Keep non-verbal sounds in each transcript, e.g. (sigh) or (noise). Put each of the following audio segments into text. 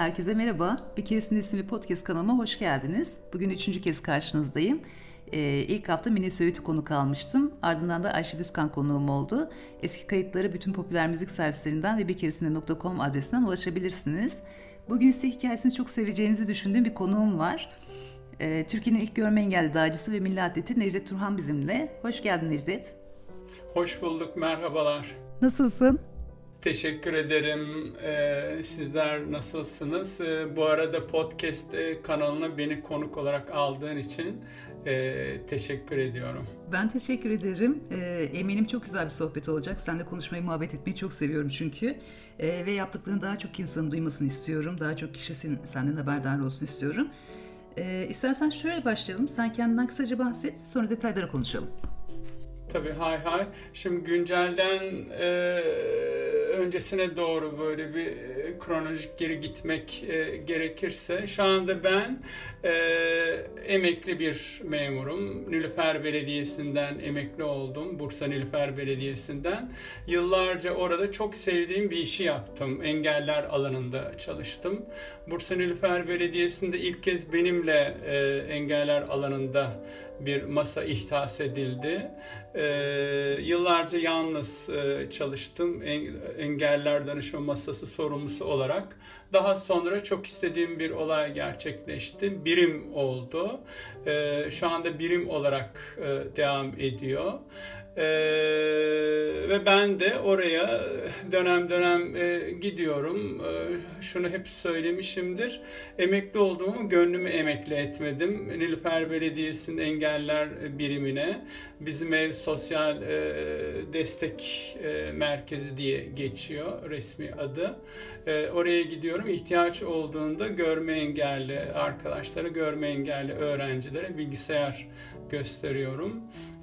Herkese merhaba. Bir Keresinde isimli podcast kanalıma hoş geldiniz. Bugün üçüncü kez karşınızdayım. Ee, ilk hafta Mine Söğüt'ü konuk almıştım. Ardından da Ayşe Düzkan konuğum oldu. Eski kayıtları bütün popüler müzik servislerinden ve birkeresinde.com adresinden ulaşabilirsiniz. Bugün ise hikayesini çok seveceğinizi düşündüğüm bir konuğum var. Ee, Türkiye'nin ilk görme engelli dağcısı ve milli atleti Necdet Turhan bizimle. Hoş geldin Necdet. Hoş bulduk, merhabalar. Nasılsın? Teşekkür ederim. Ee, sizler nasılsınız? Ee, bu arada podcast e, kanalına beni konuk olarak aldığın için e, teşekkür ediyorum. Ben teşekkür ederim. E, eminim çok güzel bir sohbet olacak. Seninle konuşmayı, muhabbet etmeyi çok seviyorum çünkü. E, ve yaptıklarını daha çok insanın duymasını istiyorum. Daha çok kişi senden haberdar olsun istiyorum. E, istersen şöyle başlayalım. Sen kendinden kısaca bahset, sonra detaylara konuşalım. Tabii hay hay. Şimdi güncelden e, öncesine doğru böyle bir e, kronolojik geri gitmek e, gerekirse şu anda ben e, emekli bir memurum. Nilüfer Belediyesi'nden emekli oldum. Bursa Nilüfer Belediyesi'nden. Yıllarca orada çok sevdiğim bir işi yaptım. Engeller alanında çalıştım. Bursa Nilüfer Belediyesi'nde ilk kez benimle e, engeller alanında bir masa ihtas edildi. E, yıllarca yalnız e, çalıştım en, engeller danışma masası sorumlusu olarak. Daha sonra çok istediğim bir olay gerçekleşti. Birim oldu. E, şu anda birim olarak e, devam ediyor. Ee, ve ben de oraya dönem dönem e, gidiyorum. E, şunu hep söylemişimdir. Emekli olduğumu gönlümü emekli etmedim. Nilüfer Belediyesi'nin engeller birimine bizim ev sosyal e, destek e, merkezi diye geçiyor resmi adı. E, oraya gidiyorum. İhtiyaç olduğunda görme engelli arkadaşlara, görme engelli öğrencilere bilgisayar gösteriyorum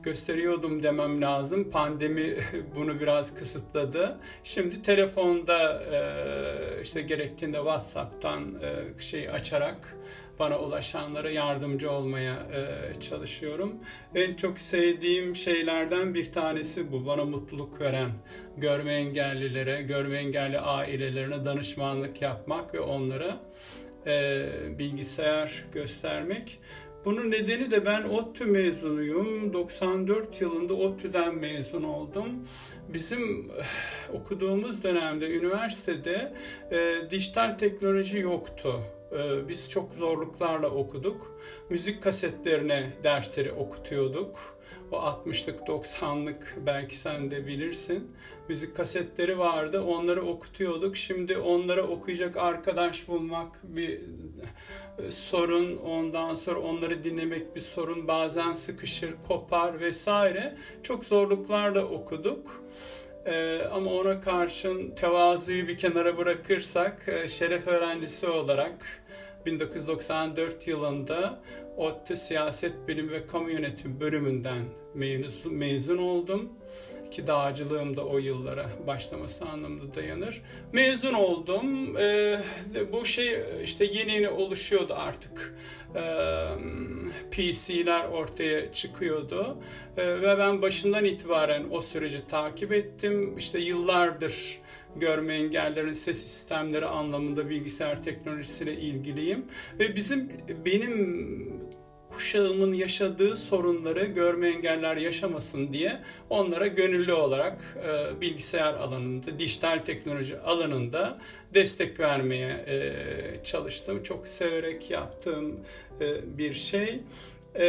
gösteriyordum demem lazım. Pandemi (laughs) bunu biraz kısıtladı. Şimdi telefonda e, işte gerektiğinde WhatsApp'tan e, şey açarak bana ulaşanlara yardımcı olmaya e, çalışıyorum. En çok sevdiğim şeylerden bir tanesi bu. Bana mutluluk veren görme engellilere, görme engelli ailelerine danışmanlık yapmak ve onlara bilgisayar göstermek. Bunun nedeni de ben ODTÜ mezunuyum. 94 yılında ODTÜ'den mezun oldum. Bizim eh, okuduğumuz dönemde üniversitede e, dijital teknoloji yoktu. E, biz çok zorluklarla okuduk. Müzik kasetlerine dersleri okutuyorduk o 60'lık 90'lık belki sen de bilirsin. Müzik kasetleri vardı. Onları okutuyorduk. Şimdi onları okuyacak arkadaş bulmak bir e, sorun. Ondan sonra onları dinlemek bir sorun. Bazen sıkışır, kopar vesaire. Çok zorluklarla okuduk. Ee, ama ona karşın tevazuyu bir kenara bırakırsak e, şeref öğrencisi olarak 1994 yılında ODTÜ Siyaset Bilimi ve Kamu Yönetimi bölümünden mezun, mezun oldum. Ki dağcılığım da o yıllara başlaması anlamında dayanır. Mezun oldum. Ee, bu şey işte yeni yeni oluşuyordu artık. Ee, PC'ler ortaya çıkıyordu. Ee, ve ben başından itibaren o süreci takip ettim. İşte yıllardır görme engellerin ses sistemleri anlamında bilgisayar teknolojisiyle ilgiliyim ve bizim benim kuşağımın yaşadığı sorunları görme engeller yaşamasın diye onlara gönüllü olarak e, bilgisayar alanında, dijital teknoloji alanında destek vermeye e, çalıştım. Çok severek yaptığım e, bir şey. Ee,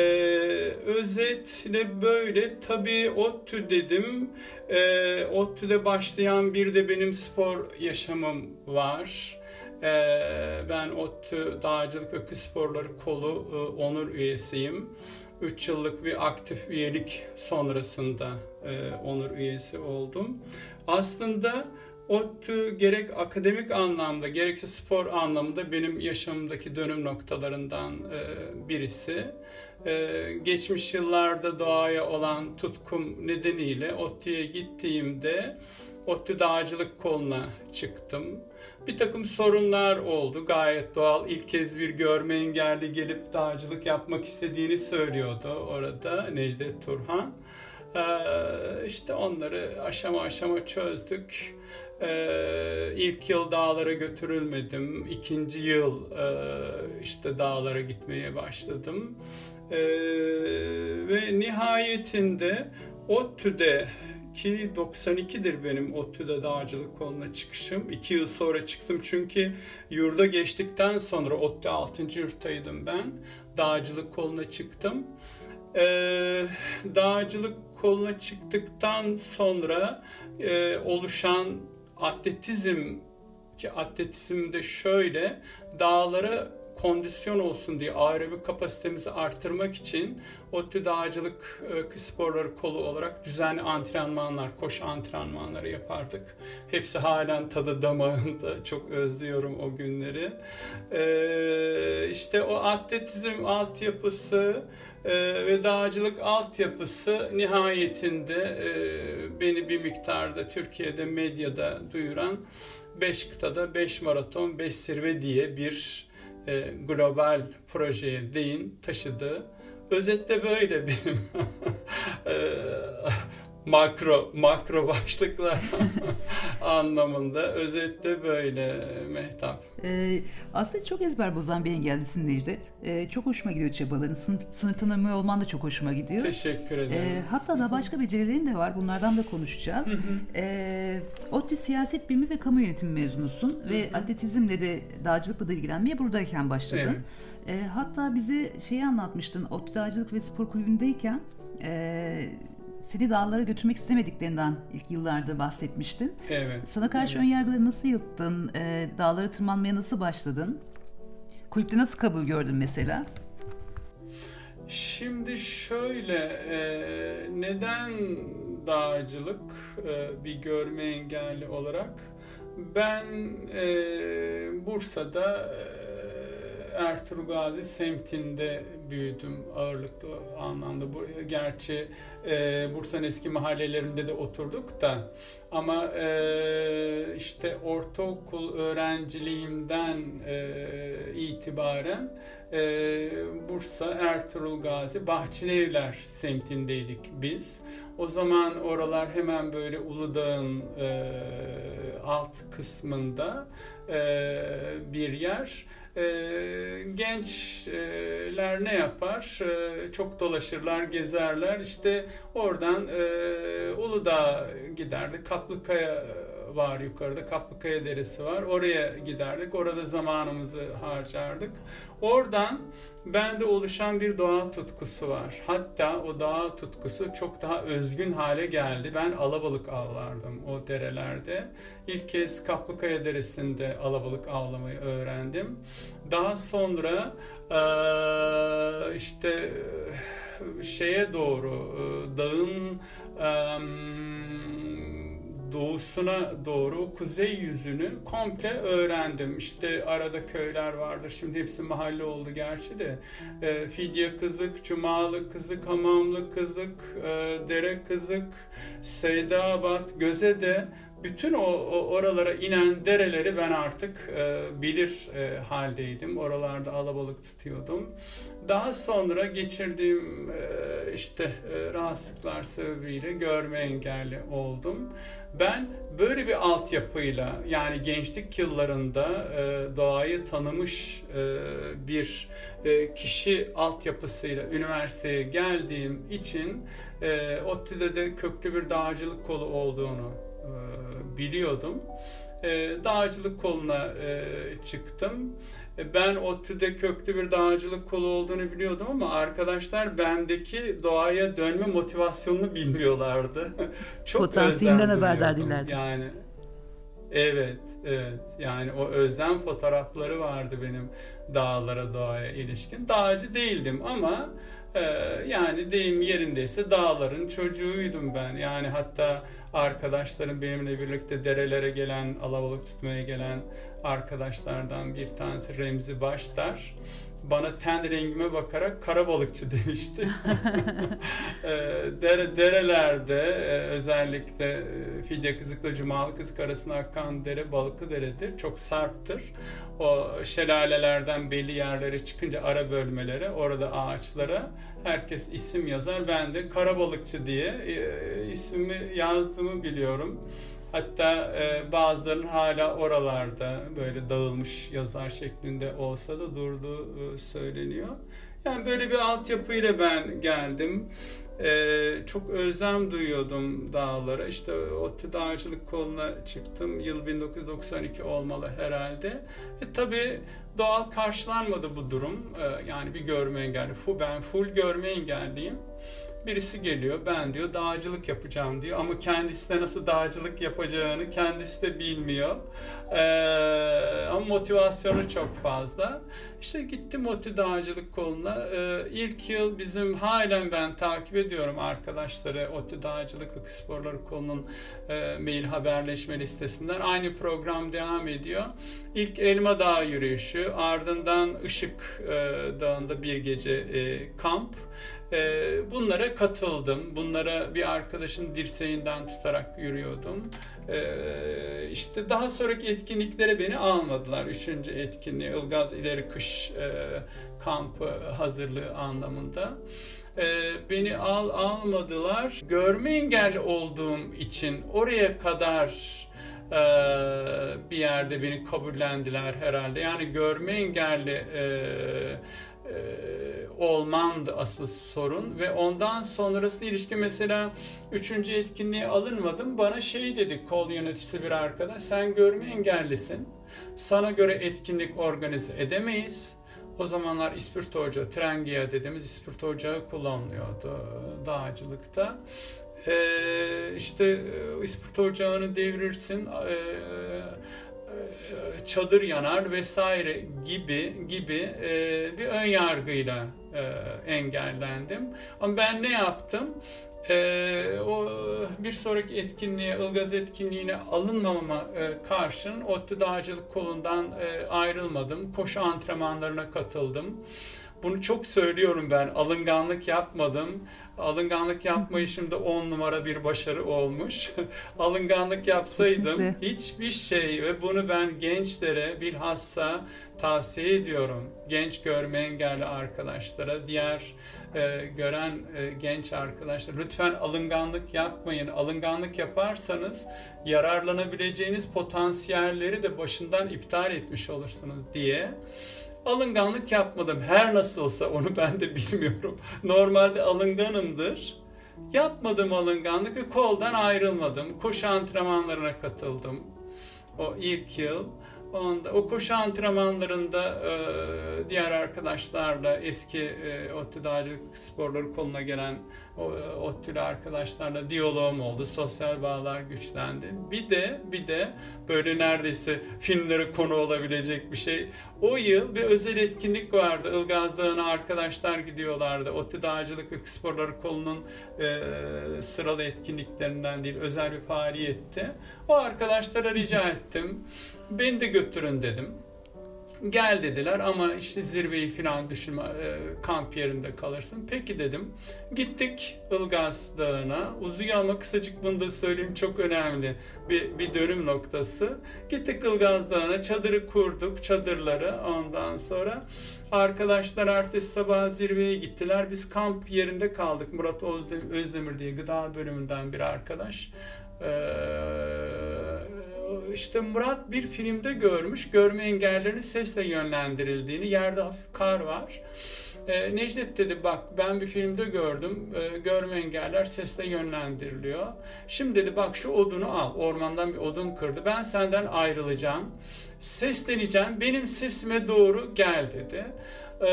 özetle böyle. Tabii ODTÜ dedim. Ee, ODTÜ'de başlayan bir de benim spor yaşamım var. Ee, ben ODTÜ Dağcılık Kız Sporları Kolu e, onur üyesiyim. 3 yıllık bir aktif üyelik sonrasında e, onur üyesi oldum. Aslında ODTÜ gerek akademik anlamda gerekse spor anlamında benim yaşamımdaki dönüm noktalarından e, birisi. Geçmiş yıllarda doğaya olan tutkum nedeniyle ODTÜ'ye gittiğimde ODTÜ dağcılık koluna çıktım. Bir takım sorunlar oldu gayet doğal. İlk kez bir görme engelli gelip dağcılık yapmak istediğini söylüyordu orada Necdet Turhan. Ee, işte onları aşama aşama çözdük. Ee, ilk yıl dağlara götürülmedim. İkinci yıl e, işte dağlara gitmeye başladım. Ee, ve nihayetinde ODTÜ'de ki 92'dir benim ODTÜ'de dağcılık koluna çıkışım. İki yıl sonra çıktım çünkü yurda geçtikten sonra ODTÜ 6. yurttaydım ben. Dağcılık koluna çıktım. Ee, dağcılık koluna çıktıktan sonra e, oluşan atletizm ki atletizmde şöyle dağlara kondisyon olsun diye aerobik kapasitemizi artırmak için ODTÜ Dağcılık e, Sporları kolu olarak düzenli antrenmanlar, koşu antrenmanları yapardık. Hepsi halen tadı damağında. (laughs) Çok özlüyorum o günleri. E, işte o atletizm altyapısı e, ve dağcılık altyapısı nihayetinde e, beni bir miktarda Türkiye'de medyada duyuran 5 kıtada 5 maraton 5 sirve diye bir e, global projeye değin taşıdı. Özetle böyle benim (laughs) e, makro makro başlıklar (laughs) anlamında özetle böyle Mehtap. Ee, aslında çok ezber bozan bir engellisin Necdet. Ee, çok hoşuma gidiyor çabaların. Sınır, sınır tanımı olman da çok hoşuma gidiyor. Teşekkür ederim. Ee, hatta da başka becerilerin de var. Bunlardan da konuşacağız. ee, ODTÜ Siyaset Bilimi ve Kamu Yönetimi mezunusun ve atletizmle de dağcılıkla da ilgilenmeye buradayken başladın. Evet. Ee, hatta bize şeyi anlatmıştın. ODTÜ Dağcılık ve Spor Kulübü'ndeyken e, seni dağlara götürmek istemediklerinden ilk yıllarda bahsetmiştin. Evet. Sana karşı ön yargıları nasıl yıktın? E, dağlara tırmanmaya nasıl başladın? Kulüpte nasıl kabul gördün mesela? Şimdi şöyle, e, neden dağcılık e, bir görme engelli olarak? Ben e, Bursa'da e, Ertuğrul Gazi semtinde büyüdüm ağırlıklı anlamda. Gerçi e, Bursa'nın eski mahallelerinde de oturduk da ama e, işte ortaokul öğrenciliğimden e, itibaren e, Bursa Ertuğrul Gazi Bahçelievler semtindeydik biz. O zaman oralar hemen böyle Uludağ'ın alt kısmında bir yer. E, gençler ne yapar? E, çok dolaşırlar, gezerler. İşte oradan e, Uludağ'a giderdik. Kaplıkaya var yukarıda. Kaplıkaya Deresi var. Oraya giderdik. Orada zamanımızı harcardık. Oradan bende oluşan bir doğa tutkusu var. Hatta o doğa tutkusu çok daha özgün hale geldi. Ben alabalık avlardım o derelerde. İlk kez Kaplıkaya Deresi'nde alabalık avlamayı öğrendim. Daha sonra işte şeye doğru dağın doğusuna doğru kuzey yüzünü komple öğrendim. İşte arada köyler vardır. Şimdi hepsi mahalle oldu gerçi de. E, Fidye Kızık, Cumalı Kızık, Hamamlı Kızık, e, Dere Kızık, Seydabat, Göze'de bütün o, o oralara inen dereleri ben artık e, bilir e, haldeydim. Oralarda alabalık tutuyordum. Daha sonra geçirdiğim e, işte e, rahatsızlıklar sebebiyle görme engelli oldum. Ben böyle bir altyapıyla yani gençlik yıllarında e, doğayı tanımış e, bir e, kişi altyapısıyla üniversiteye geldiğim için e, ODTÜ'de de köklü bir dağcılık kolu olduğunu e, biliyordum. E, dağcılık koluna e, çıktım. E, ben ODTÜ'de köklü bir dağcılık kolu olduğunu biliyordum ama arkadaşlar bendeki doğaya dönme motivasyonunu (laughs) bilmiyorlardı. (laughs) Çok Potansiyelinden haberdar değillerdi. Yani Evet, evet. Yani o özlem fotoğrafları vardı benim dağlara, doğaya ilişkin. Dağcı değildim ama e, yani deyim yerindeyse dağların çocuğuydum ben. Yani hatta arkadaşlarım benimle birlikte derelere gelen, alabalık tutmaya gelen arkadaşlardan bir tanesi Remzi Baştar bana ten rengime bakarak kara balıkçı (laughs) demişti. Ee, dere, derelerde e, özellikle e, Fidye Kızık'la Cumalı Kızık arasında akan dere balıklı deredir. Çok sarptır. O şelalelerden belli yerlere çıkınca ara bölmelere orada ağaçlara herkes isim yazar. Ben de kara balıkçı diye e, ismimi yazdığımı biliyorum. Hatta e, bazılarının hala oralarda böyle dağılmış yazar şeklinde olsa da durduğu e, söyleniyor. Yani böyle bir altyapıyla ben geldim. Ee, çok özlem duyuyordum dağlara. İşte ODTÜ Dağcılık koluna çıktım. Yıl 1992 olmalı herhalde. E, tabii doğal karşılanmadı bu durum. Ee, yani bir görme engelli. Ben full görme engelliyim. Birisi geliyor ben diyor dağcılık yapacağım diyor ama kendisi de nasıl dağcılık yapacağını kendisi de bilmiyor. Ee, ama motivasyonu çok fazla. İşte gittim OTÜ dağcılık koluna. Ee, ilk yıl bizim halen ben takip ediyorum arkadaşları OTÜ dağcılık ve sporları kolunun e, mail haberleşme listesinden. Aynı program devam ediyor. İlk Elma Dağı yürüyüşü ardından Işık e, Dağı'nda bir gece e, kamp. E, bunlara katıldım. Bunlara bir arkadaşın dirseğinden tutarak yürüyordum. E, işte daha sonraki etkinliklere beni almadılar. Üçüncü etkinliği Ilgaz İleri Kış e, kampı hazırlığı anlamında. E, beni al almadılar. Görme engelli olduğum için oraya kadar e, bir yerde beni kabullendiler herhalde. Yani görme engelli e, e, olmamdı asıl sorun ve ondan sonrası ilişki mesela üçüncü etkinliğe alınmadım. Bana şey dedi kol yöneticisi bir arkadaş sen görme engellisin. Sana göre etkinlik organize edemeyiz. O zamanlar ispirto ocağı, trengiya dediğimiz ispirto ocağı kullanılıyordu dağcılıkta. Ee, işte ispirto ocağını devirirsin, ee, çadır yanar vesaire gibi gibi e, bir ön yargıyla e, engellendim. Ama ben ne yaptım? E, o bir sonraki etkinliğe, Ilgaz etkinliğine alınmamama karşın ODTÜ Dağcılık kolundan ayrılmadım. Koşu antrenmanlarına katıldım. Bunu çok söylüyorum ben. Alınganlık yapmadım. Alınganlık yapmayışımda on numara bir başarı olmuş. (laughs) Alınganlık yapsaydım Kesinlikle. hiçbir şey ve bunu ben gençlere bilhassa tavsiye ediyorum. Genç görme engelli arkadaşlara, diğer e, gören e, genç arkadaşlar lütfen alınganlık yapmayın. Alınganlık yaparsanız yararlanabileceğiniz potansiyelleri de başından iptal etmiş olursunuz diye alınganlık yapmadım. Her nasılsa onu ben de bilmiyorum. Normalde alınganımdır. Yapmadım alınganlık ve koldan ayrılmadım. Koşu antrenmanlarına katıldım. O ilk yıl. Onda, o koşu antrenmanlarında e, diğer arkadaşlarla eski e, ODTÜ Dağcılık Sporları koluna gelen o, ODTÜ'lü arkadaşlarla diyalogum oldu. Sosyal bağlar güçlendi. Bir de bir de böyle neredeyse filmlere konu olabilecek bir şey. O yıl bir özel etkinlik vardı. Ilgaz Dağı'na arkadaşlar gidiyorlardı. ODTÜ Dağcılık Sporları kolunun e, sıralı etkinliklerinden değil, özel bir faaliyetti. O arkadaşlara rica ettim. Beni de götürün dedim. Gel dediler ama işte zirveyi falan düşünme e, kamp yerinde kalırsın. Peki dedim. Gittik Ilgaz Dağı'na. Uzuyor ama kısacık bunu da söyleyeyim çok önemli bir, bir dönüm noktası. Gittik Ilgaz Dağı'na çadırı kurduk çadırları ondan sonra. Arkadaşlar ertesi sabah zirveye gittiler. Biz kamp yerinde kaldık. Murat Özdemir diye gıda bölümünden bir arkadaş. Ee, işte Murat bir filmde görmüş görme engellerinin sesle yönlendirildiğini. Yerde hafif kar var. E, Necdet dedi bak ben bir filmde gördüm e, görme engeller sesle yönlendiriliyor. Şimdi dedi bak şu odunu al ormandan bir odun kırdı ben senden ayrılacağım. Sesleneceğim benim sesime doğru gel dedi. Ee,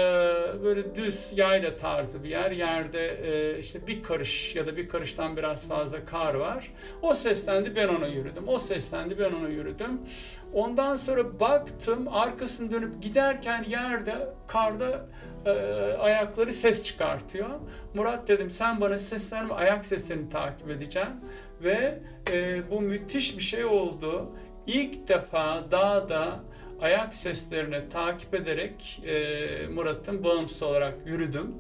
böyle düz yayla tarzı bir yer. Yerde e, işte bir karış ya da bir karıştan biraz fazla kar var. O seslendi ben ona yürüdüm. O seslendi ben ona yürüdüm. Ondan sonra baktım arkasını dönüp giderken yerde karda e, ayakları ses çıkartıyor. Murat dedim sen bana seslerimi ayak seslerini takip edeceksin. Ve e, bu müthiş bir şey oldu. İlk defa dağda ayak seslerini takip ederek e, Murat'ın bağımsız olarak yürüdüm.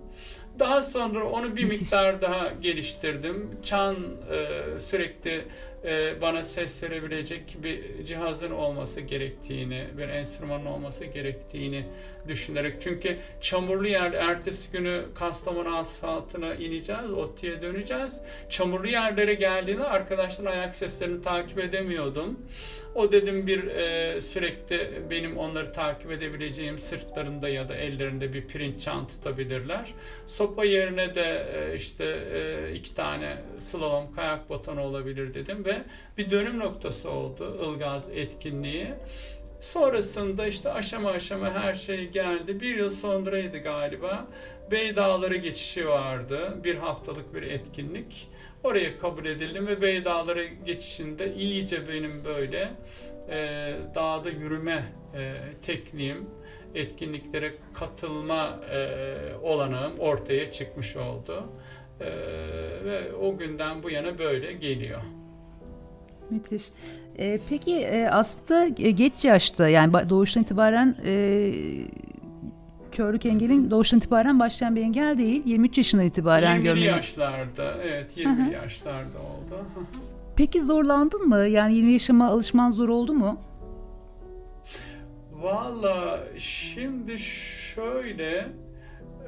Daha sonra onu bir miktar daha geliştirdim. Çan e, sürekli e, bana ses verebilecek bir cihazın olması gerektiğini, bir enstrümanın olması gerektiğini düşünerek. Çünkü çamurlu yer, ertesi günü Kastamonu asfaltına ineceğiz, ODTÜ'ye döneceğiz. Çamurlu yerlere geldiğinde arkadaşların ayak seslerini takip edemiyordum. O dedim bir e, sürekli benim onları takip edebileceğim sırtlarında ya da ellerinde bir pirinç çan tutabilirler. Sopa yerine de e, işte e, iki tane slalom kayak botonu olabilir dedim ve bir dönüm noktası oldu Ilgaz etkinliği. Sonrasında işte aşama aşama her şey geldi. Bir yıl sonraydı galiba. Beydağları geçişi vardı. Bir haftalık bir etkinlik. Oraya kabul edildim ve Beydağları geçişinde iyice benim böyle e, dağda yürüme e, tekniğim, etkinliklere katılma e, olanağım ortaya çıkmış oldu. E, ve o günden bu yana böyle geliyor. Müthiş. E, peki e, aslında geç yaşta yani doğuştan itibaren e, körlük engelin doğuştan itibaren başlayan bir engel değil. 23 yaşından itibaren 20 yaşlarda evet 20 Hı-hı. yaşlarda oldu. Peki zorlandın mı? Yani yeni yaşama alışman zor oldu mu? Valla şimdi şöyle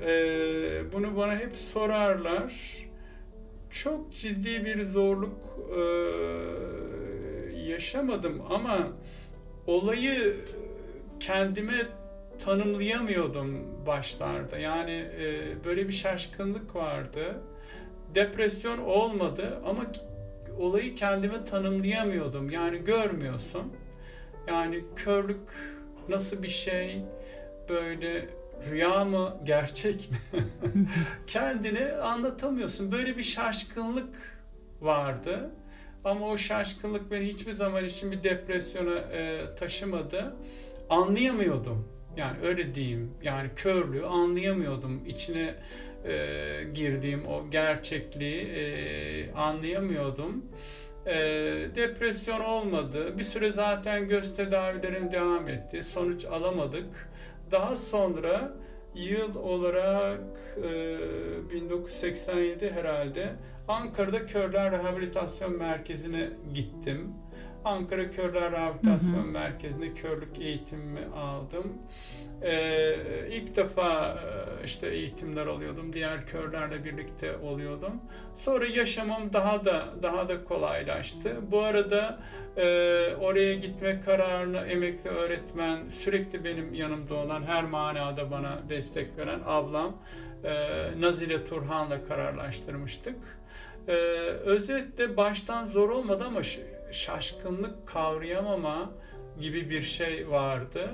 e, bunu bana hep sorarlar. Çok ciddi bir zorluk e, yaşamadım ama olayı kendime tanımlayamıyordum başlarda. Yani e, böyle bir şaşkınlık vardı. Depresyon olmadı ama olayı kendime tanımlayamıyordum. Yani görmüyorsun. Yani körlük nasıl bir şey? Böyle rüya mı, gerçek mi? (laughs) Kendini anlatamıyorsun. Böyle bir şaşkınlık vardı. Ama o şaşkınlık beni hiçbir zaman için bir depresyona e, taşımadı. Anlayamıyordum. Yani öyle diyeyim. Yani körlüğü anlayamıyordum. İçine e, girdiğim o gerçekliği e, anlayamıyordum. E, depresyon olmadı. Bir süre zaten göz tedavilerim devam etti. Sonuç alamadık. Daha sonra yıl olarak e, 1987 herhalde Ankara'da Körler Rehabilitasyon Merkezi'ne gittim. Ankara Körler Rehabilitasyon hı hı. Merkezi'nde körlük eğitimimi aldım. Ee, ilk defa e, işte eğitimler alıyordum. Diğer körlerle birlikte oluyordum. Sonra yaşamım daha da daha da kolaylaştı. Bu arada e, oraya gitme kararını emekli öğretmen sürekli benim yanımda olan her manada bana destek veren ablam e, Nazile Turhan'la kararlaştırmıştık. E, özetle baştan zor olmadı ama şaşkınlık kavrayamama gibi bir şey vardı.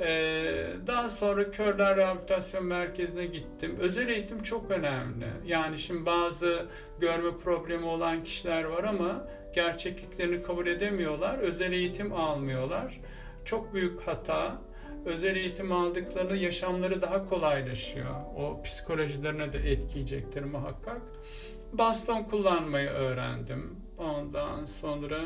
Ee, daha sonra Körler Rehabilitasyon Merkezi'ne gittim. Özel eğitim çok önemli. Yani şimdi bazı görme problemi olan kişiler var ama gerçekliklerini kabul edemiyorlar. Özel eğitim almıyorlar. Çok büyük hata. Özel eğitim aldıklarında yaşamları daha kolaylaşıyor. O psikolojilerine de etkileyecektir muhakkak. Baston kullanmayı öğrendim. Ondan sonra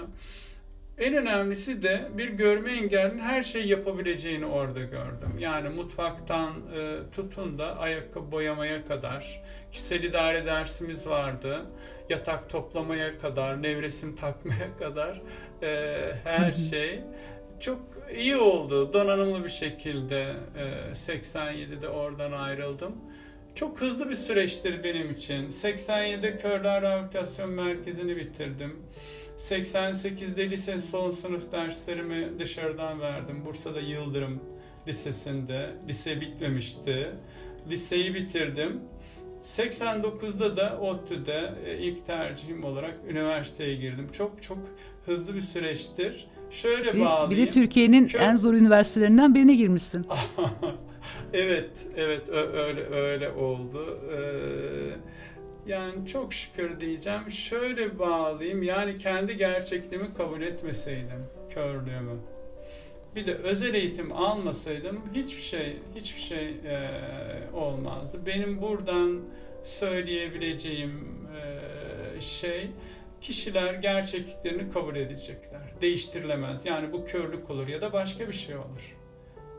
en önemlisi de bir görme engellinin her şeyi yapabileceğini orada gördüm. Yani mutfaktan e, tutun da ayakkabı boyamaya kadar, kişisel idare dersimiz vardı. Yatak toplamaya kadar, nevresim (laughs) takmaya kadar e, her şey çok iyi oldu. Donanımlı bir şekilde e, 87'de oradan ayrıldım. Çok hızlı bir süreçtir benim için. 87'de Körler Rehabilitasyon Merkezi'ni bitirdim. 88'de lise son sınıf derslerimi dışarıdan verdim. Bursa'da Yıldırım Lisesi'nde. Lise bitmemişti. Liseyi bitirdim. 89'da da ODTÜ'de e, ilk tercihim olarak üniversiteye girdim. Çok çok hızlı bir süreçtir. Şöyle bağlayayım. Bir de Türkiye'nin Kö- en zor üniversitelerinden birine girmişsin. (laughs) (laughs) evet, evet öyle öyle oldu. Ee, yani çok şükür diyeceğim. Şöyle bağlayayım. Yani kendi gerçekliğimi kabul etmeseydim, körlüğümü. Bir de özel eğitim almasaydım hiçbir şey hiçbir şey e, olmazdı. Benim buradan söyleyebileceğim e, şey kişiler gerçekliklerini kabul edecekler. Değiştirilemez. Yani bu körlük olur ya da başka bir şey olur.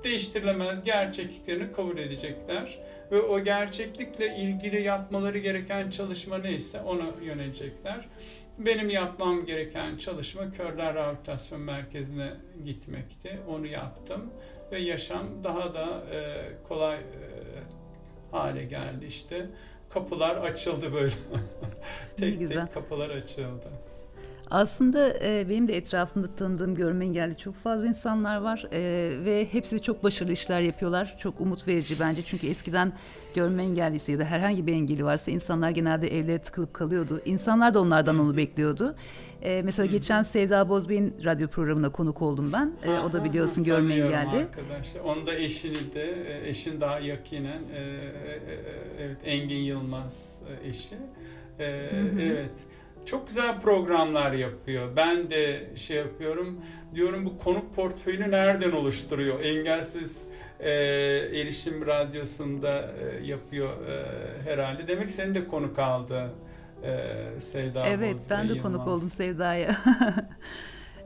Değiştirilemez gerçekliklerini kabul edecekler ve o gerçeklikle ilgili yapmaları gereken çalışma neyse ona yönelecekler. Benim yapmam gereken çalışma Körler Rehabilitasyon Merkezi'ne gitmekti. Onu yaptım ve yaşam daha da e, kolay e, hale geldi işte. Kapılar açıldı böyle. (laughs) tek güzel. tek kapılar açıldı. Aslında e, benim de etrafımda tanıdığım görme engelli çok fazla insanlar var e, ve hepsi çok başarılı işler yapıyorlar. Çok umut verici bence çünkü eskiden görme engellisi ya da herhangi bir engeli varsa insanlar genelde evlere tıkılıp kalıyordu. İnsanlar da onlardan onu bekliyordu. E, mesela geçen Sevda Bozbey'in radyo programına konuk oldum ben. E, o da biliyorsun görme engelli. Arkadaşlar. Onun da eşini de, e, eşin daha yakinen, e, e, e, evet Engin Yılmaz e, eşi. E, Evet. Çok güzel programlar yapıyor. Ben de şey yapıyorum. Diyorum bu konuk portföyünü nereden oluşturuyor? Engelsiz e, erişim radyosunda e, yapıyor e, herhalde. Demek seni de konuk aldı e, Sevda Evet Bozbey ben de Yılmaz. konuk oldum Sevda'ya.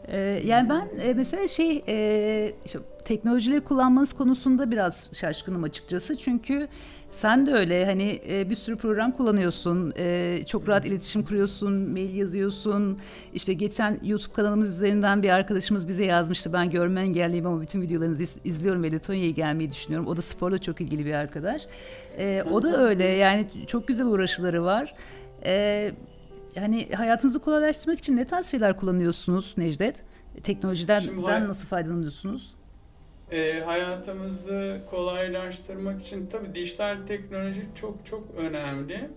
Ee, (laughs) yani ben e, mesela şey e, işte teknolojileri kullanmanız konusunda biraz şaşkınım açıkçası çünkü sen de öyle hani e, bir sürü program kullanıyorsun e, çok rahat iletişim kuruyorsun mail yazıyorsun işte geçen YouTube kanalımız üzerinden bir arkadaşımız bize yazmıştı ben görme engelliyim ama bütün videolarınızı iz- izliyorum ve Letonya'ya gelmeyi düşünüyorum o da sporla çok ilgili bir arkadaş E, o da öyle yani çok güzel uğraşıları var. E, yani hayatınızı kolaylaştırmak için ne tarz şeyler kullanıyorsunuz Necdet? Teknolojiden hay- nasıl faydalanıyorsunuz? E, hayatımızı kolaylaştırmak için tabii dijital teknoloji çok çok önemli.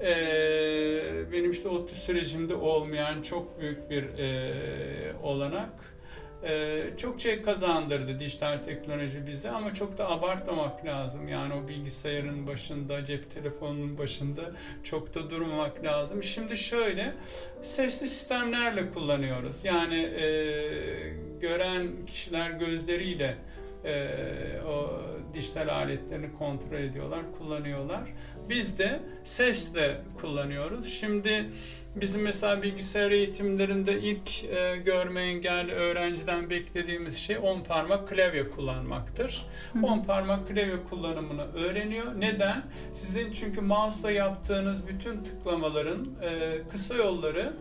E, benim işte ODTÜ sürecimde olmayan çok büyük bir e, olanak. E, çok şey kazandırdı dijital teknoloji bize ama çok da abartmamak lazım. Yani o bilgisayarın başında, cep telefonunun başında çok da durmamak lazım. Şimdi şöyle, sesli sistemlerle kullanıyoruz. Yani e, gören kişiler gözleriyle e, o dijital aletlerini kontrol ediyorlar, kullanıyorlar. Biz de sesle kullanıyoruz. Şimdi bizim mesela bilgisayar eğitimlerinde ilk e, görme engelli öğrenciden beklediğimiz şey 10 parmak klavye kullanmaktır. 10 parmak klavye kullanımını öğreniyor. Neden? Sizin çünkü mouse'la yaptığınız bütün tıklamaların e, kısa yolları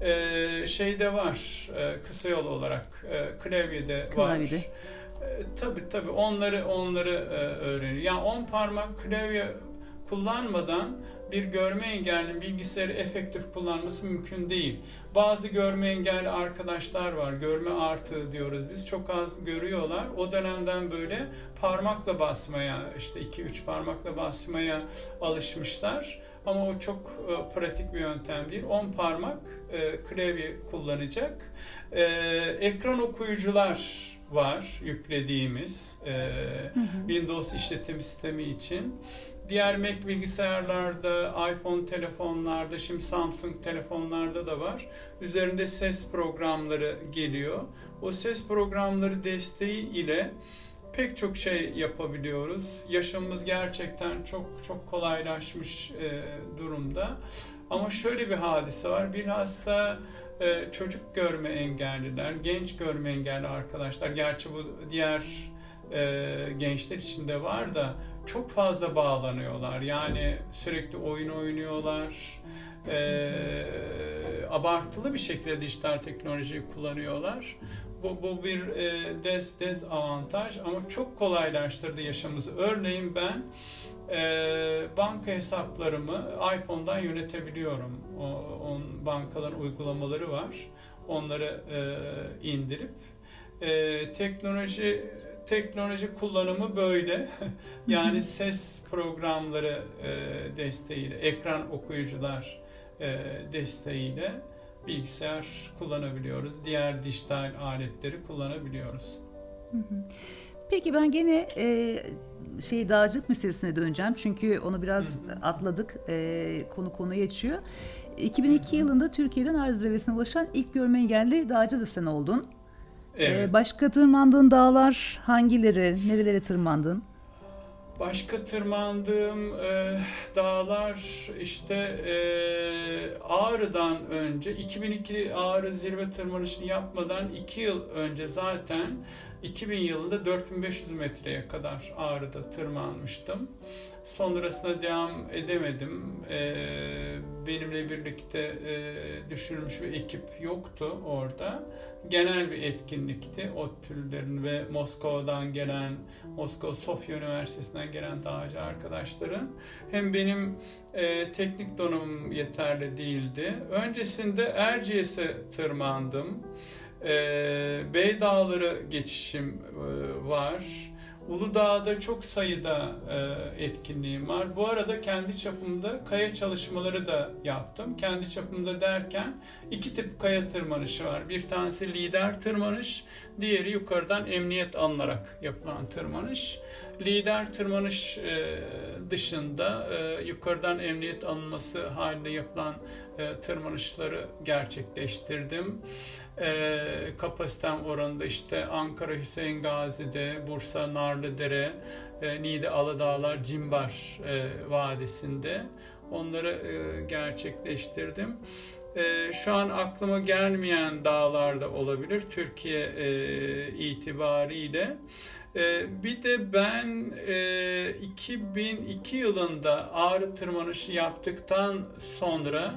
e, şeyde var, e, kısa yol olarak e, klavyede, Klavyede. var. E, tabii tabii onları onları e, öğreniyor. Yani 10 parmak klavye kullanmadan bir görme engelli bilgisayarı efektif kullanması mümkün değil. Bazı görme engelli arkadaşlar var. Görme artığı diyoruz biz. Çok az görüyorlar. O dönemden böyle parmakla basmaya işte 2-3 parmakla basmaya alışmışlar. Ama o çok e, pratik bir yöntem değil. 10 parmak e, klavye kullanacak. E, ekran okuyucular var yüklediğimiz e, Windows işletim sistemi için. Diğer Mac bilgisayarlarda, iPhone telefonlarda, şimdi Samsung telefonlarda da var. Üzerinde ses programları geliyor. O ses programları desteği ile pek çok şey yapabiliyoruz. Yaşamımız gerçekten çok çok kolaylaşmış e, durumda. Ama şöyle bir hadise var. Bilhassa e, çocuk görme engelliler, genç görme engelli arkadaşlar. Gerçi bu diğer e, gençler için de var da çok fazla bağlanıyorlar. Yani sürekli oyun oynuyorlar. E, abartılı bir şekilde dijital teknolojiyi kullanıyorlar. Bu, bu bir e, des dezavantaj ama çok kolaylaştırdı yaşamımızı. Örneğin ben e, banka hesaplarımı iPhone'dan yönetebiliyorum. O, on bankaların uygulamaları var. Onları e, indirip e, teknoloji teknoloji kullanımı böyle. (laughs) yani ses programları e, desteğiyle, ekran okuyucular e, desteğiyle bilgisayar kullanabiliyoruz. Diğer dijital aletleri kullanabiliyoruz. Peki ben gene e, şey dağcılık meselesine döneceğim. Çünkü onu biraz atladık. E, konu konuya geçiyor. 2002 yılında Türkiye'den Arz Zirvesi'ne ulaşan ilk görme engelli dağcı da sen oldun. Evet. E, başka tırmandığın dağlar hangileri? Nerelere tırmandın? Başka tırmandığım e, dağlar işte e, Ağrı'dan önce 2002 Ağrı zirve tırmanışını yapmadan 2 yıl önce zaten 2000 yılında 4500 metreye kadar Ağrı'da tırmanmıştım. Sonrasında devam edemedim. Ee, benimle birlikte e, düşürülmüş bir ekip yoktu orada. Genel bir etkinlikti. O türlerin ve Moskova'dan gelen, Moskova Sofya Üniversitesi'nden gelen dağcı arkadaşların. Hem benim e, teknik donanımım yeterli değildi. Öncesinde Erciyes'e tırmandım. E, Bey Dağları geçişim e, var Uludağ'da çok sayıda e, etkinliğim var. Bu arada kendi çapımda kaya çalışmaları da yaptım. Kendi çapımda derken iki tip kaya tırmanışı var. Bir tanesi lider tırmanış, diğeri yukarıdan emniyet alınarak yapılan tırmanış. Lider tırmanış e, dışında e, yukarıdan emniyet alınması halinde yapılan e, tırmanışları gerçekleştirdim. E, kapasitem oranında işte Ankara Hüseyin Gazi'de, Bursa Narlıdere, e, Niğde Aladağlar, Cimbar e, Vadisi'nde onları e, gerçekleştirdim. E, şu an aklıma gelmeyen dağlarda olabilir Türkiye e, itibariyle. E, bir de ben e, 2002 yılında ağrı tırmanışı yaptıktan sonra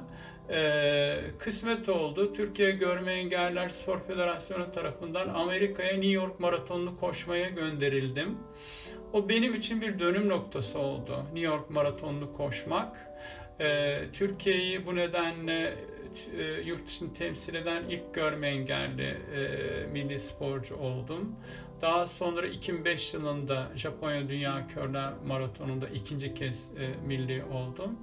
e, kısmet oldu. Türkiye Görme Engeller Spor Federasyonu tarafından Amerika'ya New York Maratonu'nu koşmaya gönderildim. O benim için bir dönüm noktası oldu. New York Maratonu'nu koşmak. E, Türkiye'yi bu nedenle e, yurt dışını temsil eden ilk görme engelli e, milli sporcu oldum. Daha sonra 2005 yılında Japonya Dünya Körler Maratonu'nda ikinci kez e, milli oldum.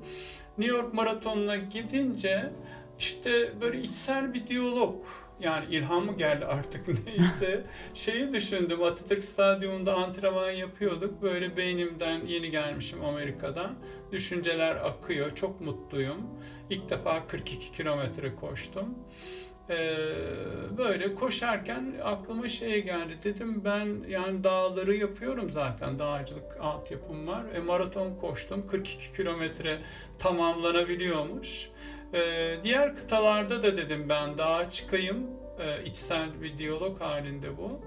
New York Maratonu'na gidince işte böyle içsel bir diyalog. Yani ilham mı geldi artık (laughs) neyse. Şeyi düşündüm Atatürk Stadyumunda antrenman yapıyorduk. Böyle beynimden yeni gelmişim Amerika'dan. Düşünceler akıyor çok mutluyum. İlk defa 42 kilometre koştum ee, böyle koşarken aklıma şey geldi. Dedim ben yani dağları yapıyorum zaten. Dağcılık altyapım var. E, maraton koştum. 42 kilometre tamamlanabiliyormuş. Ee, diğer kıtalarda da dedim ben dağa çıkayım. Ee, içsel bir diyalog halinde bu.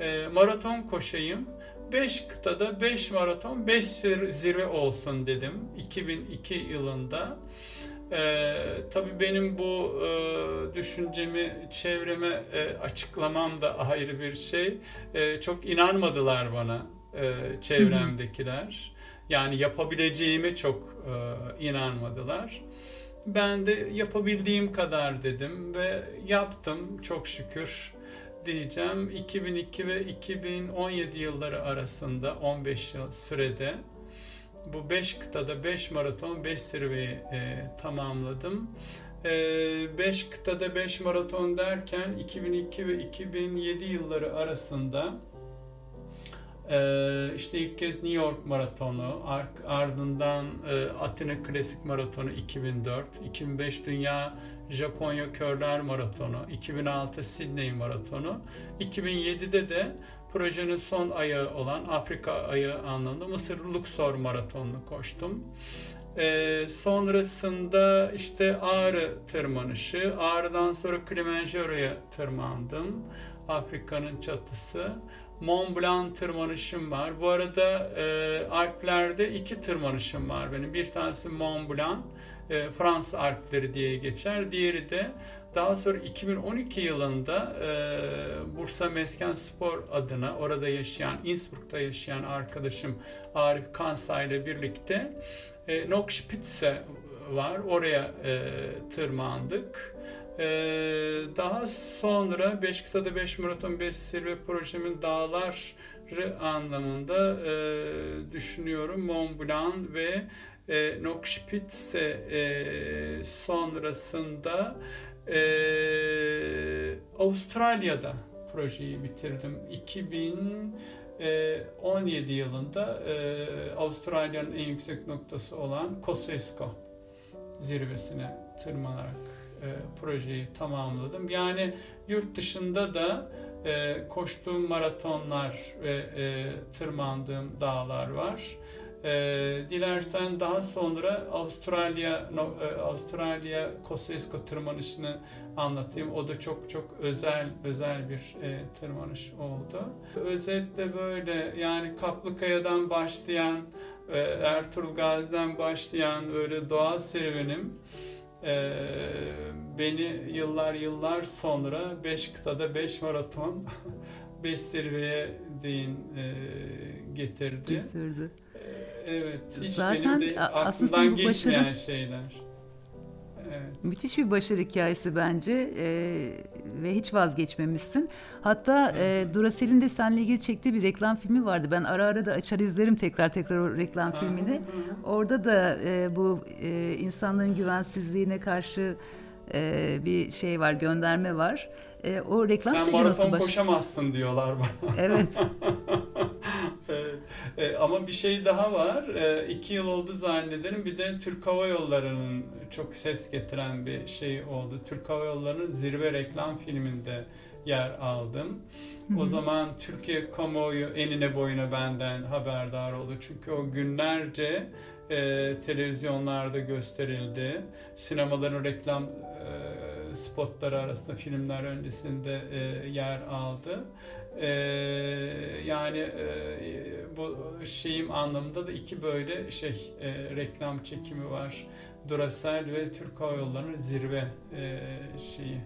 Ee, maraton koşayım. 5 kıtada 5 maraton 5 zirve olsun dedim 2002 yılında. Ee, tabii benim bu e, düşüncemi çevreme e, açıklamam da ayrı bir şey. E, çok inanmadılar bana e, çevremdekiler. Yani yapabileceğime çok e, inanmadılar. Ben de yapabildiğim kadar dedim ve yaptım çok şükür diyeceğim. 2002 ve 2017 yılları arasında 15 yıl sürede bu 5 kıtada 5 maraton 5 zirveyi e, tamamladım. 5 e, kıtada 5 maraton derken 2002 ve 2007 yılları arasında e, işte ilk kez New York Maratonu, ardından e, Atina Klasik Maratonu 2004, 2005 Dünya Japonya Körler Maratonu, 2006 Sydney Maratonu, 2007'de de projenin son ayağı olan Afrika ayağı anlamında Mısır Luxor Maratonu'nu koştum. Ee, sonrasında işte Ağrı tırmanışı, Ağrı'dan sonra Kilimanjaro'ya tırmandım. Afrika'nın çatısı. Mont Blanc tırmanışım var. Bu arada e, Alplerde iki tırmanışım var benim. Bir tanesi Mont Blanc, e, Fransız Alpleri diye geçer. Diğeri de daha sonra 2012 yılında e, Bursa Mesken Spor adına orada yaşayan, Innsbruck'ta yaşayan arkadaşım Arif Kansay ile birlikte e, Nokspitze var. Oraya e, tırmandık. Ee, daha sonra 5 kıtada 5 maraton 5 zirve projemin dağları anlamında e, düşünüyorum. Mont Blanc ve e, Nokspitze e, sonrasında ee, Avustralya'da projeyi bitirdim. 2017 yılında e, Avustralya'nın en yüksek noktası olan Kosciuszko zirvesine tırmanarak e, projeyi tamamladım. Yani yurt dışında da e, koştuğum maratonlar ve e, tırmandığım dağlar var. E, dilersen daha sonra Avustralya no, e, Avustralya Kosciuszko tırmanışını anlatayım. O da çok çok özel özel bir e, tırmanış oldu. Özetle böyle yani Kaplıkaya'dan başlayan e, Ertuğrul Gazi'den başlayan böyle doğa serüvenim e, beni yıllar yıllar sonra 5 kıtada 5 maraton (laughs) 5 zirveye değin e, getirdi. Götürdü. Evet. Hiç Zaten benim de aslında bu geçmeyen başarı- şeyler. Evet. Müthiş bir başarı hikayesi bence e, ve hiç vazgeçmemişsin. Hatta e, Duracell'in de seninle ilgili çektiği bir reklam filmi vardı. Ben ara ara da açar izlerim tekrar tekrar o reklam filmini. Hı hı. Orada da e, bu e, insanların güvensizliğine karşı e, bir şey var, gönderme var. E, o reklam Sen süreci nasıl baş... koşamazsın diyorlar bana. Evet. (laughs) evet. E, ama bir şey daha var. E, iki yıl oldu zannederim. Bir de Türk Hava Yolları'nın çok ses getiren bir şey oldu. Türk Hava Yolları'nın zirve reklam filminde yer aldım. O zaman Türkiye kamuoyu enine boyuna benden haberdar oldu. Çünkü o günlerce e, televizyonlarda gösterildi. Sinemaların reklam e, spotları arasında filmler öncesinde e, yer aldı. E, yani e, bu şeyim anlamında da iki böyle şey e, reklam çekimi var. Duracell ve Türk Hava Yolları'nın zirve e, şeyi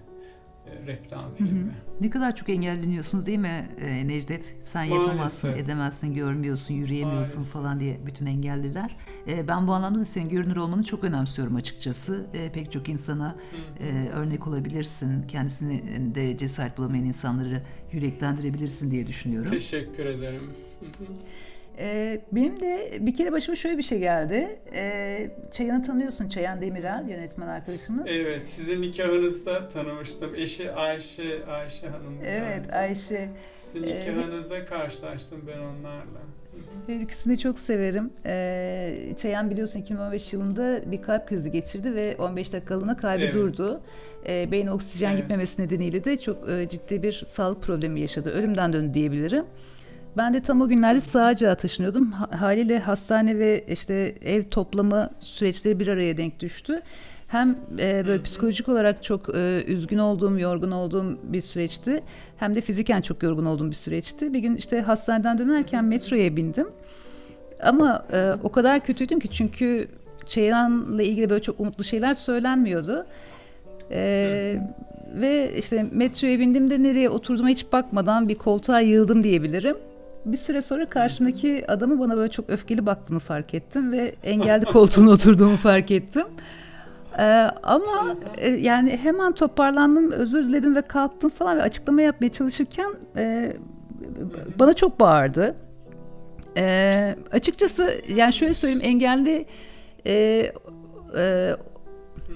e, reklam Hı hı. filmi. Ne kadar çok engelleniyorsunuz değil mi e, Necdet? Sen yapamazsın, Maalesef. edemezsin, görmüyorsun, yürüyemiyorsun Maalesef. falan diye bütün engelliler. E, ben bu anlamda da senin görünür olmanı çok önemsiyorum açıkçası. E, pek çok insana Hı. e, örnek olabilirsin. Kendisini de cesaret bulamayan insanları yüreklendirebilirsin diye düşünüyorum. Teşekkür ederim. Hı hı. Ee, benim de bir kere başıma şöyle bir şey geldi. Ee, Çayan'ı tanıyorsun, Çayan Demirel, yönetmen arkadaşımız. Evet, sizin nikahınızda tanımıştım. Eşi Ayşe, Ayşe Hanım. Evet, Ayşe. Sizin nikahınızda karşılaştım ben onlarla. Her ikisini çok severim. Ee, Çayan biliyorsun 2015 yılında bir kalp krizi geçirdi ve 15 dakikalığına kalbi Evet. durdu. Ee, beyin oksijen Evet. gitmemesi nedeniyle de çok e, ciddi bir sağlık problemi yaşadı. Ölümden döndü diyebilirim. Ben de tam o günlerde Sığacak'a taşınıyordum. Ha- Haliyle hastane ve işte ev toplama süreçleri bir araya denk düştü. Hem e, böyle psikolojik olarak çok e, üzgün olduğum, yorgun olduğum bir süreçti. Hem de fiziken çok yorgun olduğum bir süreçti. Bir gün işte hastaneden dönerken metroya bindim. Ama e, o kadar kötüydüm ki çünkü Çeyran'la ilgili böyle çok umutlu şeyler söylenmiyordu. E, ve işte metroya bindiğimde nereye oturduğuma hiç bakmadan bir koltuğa yığıldım diyebilirim. Bir süre sonra karşımdaki adamı bana böyle çok öfkeli baktığını fark ettim ve (laughs) engelli koltuğuna oturduğumu fark ettim. Ee, ama e, yani hemen toparlandım, özür diledim ve kalktım falan ve açıklama yapmaya çalışırken e, bana çok bağırdı. Ee, açıkçası yani şöyle söyleyeyim engelli e, e,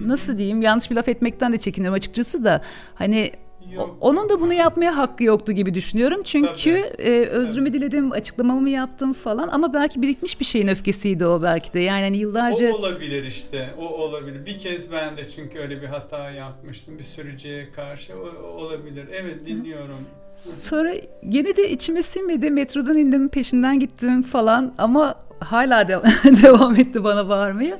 nasıl diyeyim yanlış bir laf etmekten de çekiniyorum açıkçası da hani Yok. onun da bunu yapmaya hakkı yoktu gibi düşünüyorum. Çünkü Tabii. e, özrümü diledim, açıklamamı yaptım falan ama belki birikmiş bir şeyin öfkesiydi o belki de. Yani hani yıllarca O olabilir işte. O olabilir. Bir kez ben de çünkü öyle bir hata yapmıştım. Bir sürücüye karşı. O, olabilir. Evet dinliyorum. Sonra gene de içime sinmedi. Metrodan indim, peşinden gittim falan ama hala de- (laughs) devam etti bana bağırmaya.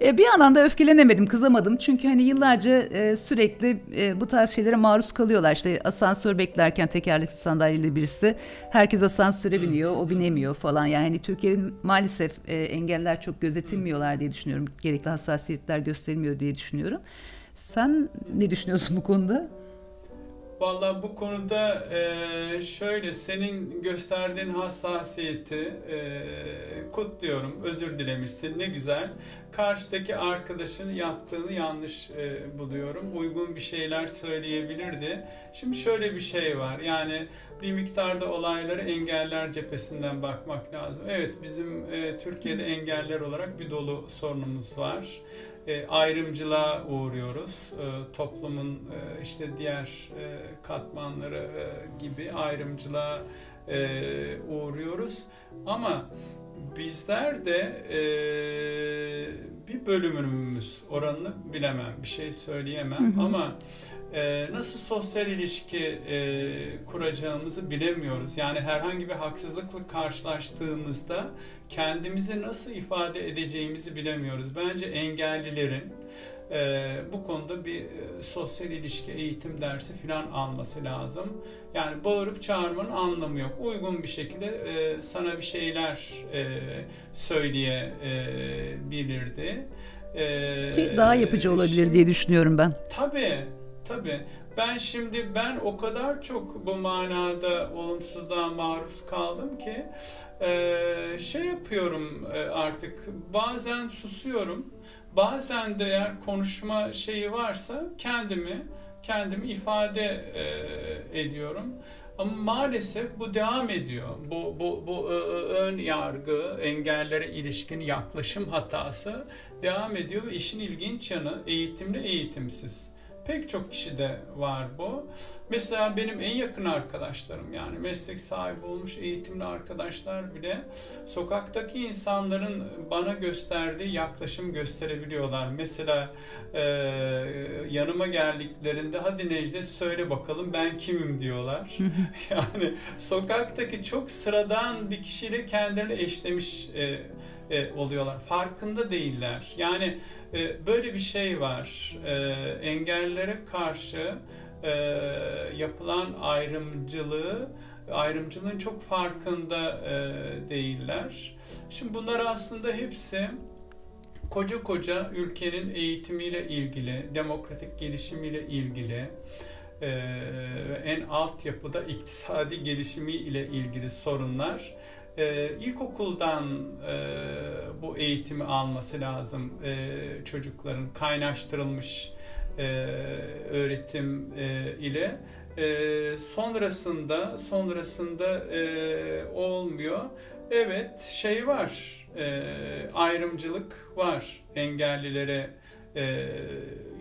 E, bir yandan da öfkelenemedim, kızamadım. Çünkü hani yıllarca e, sürekli e, bu tarz şeylere maruz kalıyorlar. İşte asansör beklerken tekerlekli sandalyeli birisi herkes asansöre biniyor, o binemiyor falan. Yani hani Türkiye'de maalesef e, engeller çok gözetilmiyorlar diye düşünüyorum. Gerekli hassasiyetler gösterilmiyor diye düşünüyorum. Sen ne düşünüyorsun bu konuda? Vallahi bu konuda e, şöyle senin gösterdiğin hassasiyeti e, kutluyorum. Özür dilemişsin. Ne güzel. Karşıdaki arkadaşın yaptığını yanlış e, buluyorum. Uygun bir şeyler söyleyebilirdi. Şimdi şöyle bir şey var. Yani bir miktarda olayları engeller cephesinden bakmak lazım. Evet bizim Türkiye'de engeller olarak bir dolu sorunumuz var e, ayrımcılığa uğruyoruz. E, toplumun e, işte diğer e, katmanları e, gibi ayrımcılığa e, uğruyoruz. Ama bizler de e, bir bölümümüz oranını bilemem, bir şey söyleyemem Hı hı. ama e, nasıl sosyal ilişki e, kuracağımızı bilemiyoruz. Yani herhangi bir haksızlıkla karşılaştığımızda kendimizi nasıl ifade edeceğimizi bilemiyoruz. Bence engellilerin e, bu konuda bir e, sosyal ilişki eğitim dersi falan alması lazım. Yani bağırıp çağırmanın anlamı yok. Uygun bir şekilde e, sana bir şeyler e, söyleyebilirdi. E, Ki daha yapıcı olabilir diye düşünüyorum ben. Tabii, tabii. Ben şimdi ben o kadar çok bu manada olumsuzluğa maruz kaldım ki e, şey yapıyorum e, artık bazen susuyorum bazen de eğer konuşma şeyi varsa kendimi kendimi ifade e, ediyorum. Ama maalesef bu devam ediyor. Bu bu bu ön yargı, engellere ilişkin yaklaşım hatası devam ediyor ve işin ilginç yanı eğitimli eğitimsiz. Pek çok kişide var bu. Mesela benim en yakın arkadaşlarım yani meslek sahibi olmuş eğitimli arkadaşlar bile sokaktaki insanların bana gösterdiği yaklaşım gösterebiliyorlar. Mesela e, yanıma geldiklerinde hadi Necdet söyle bakalım ben kimim diyorlar. (laughs) yani sokaktaki çok sıradan bir kişiyle kendilerini eşlemiş e, e, oluyorlar. Farkında değiller. Yani e, böyle bir şey var. E, engellere karşı e, yapılan ayrımcılığı ayrımcılığın çok farkında e, değiller. Şimdi bunlar aslında hepsi koca koca ülkenin eğitimiyle ilgili, demokratik gelişimiyle ilgili, e, en altyapıda iktisadi gelişimi ile ilgili sorunlar e, ilkokuldan e, bu eğitimi alması lazım e, çocukların kaynaştırılmış e, öğretim e, ile e, sonrasında sonrasında e, olmuyor. Evet şey var e, ayrımcılık var engellilere e,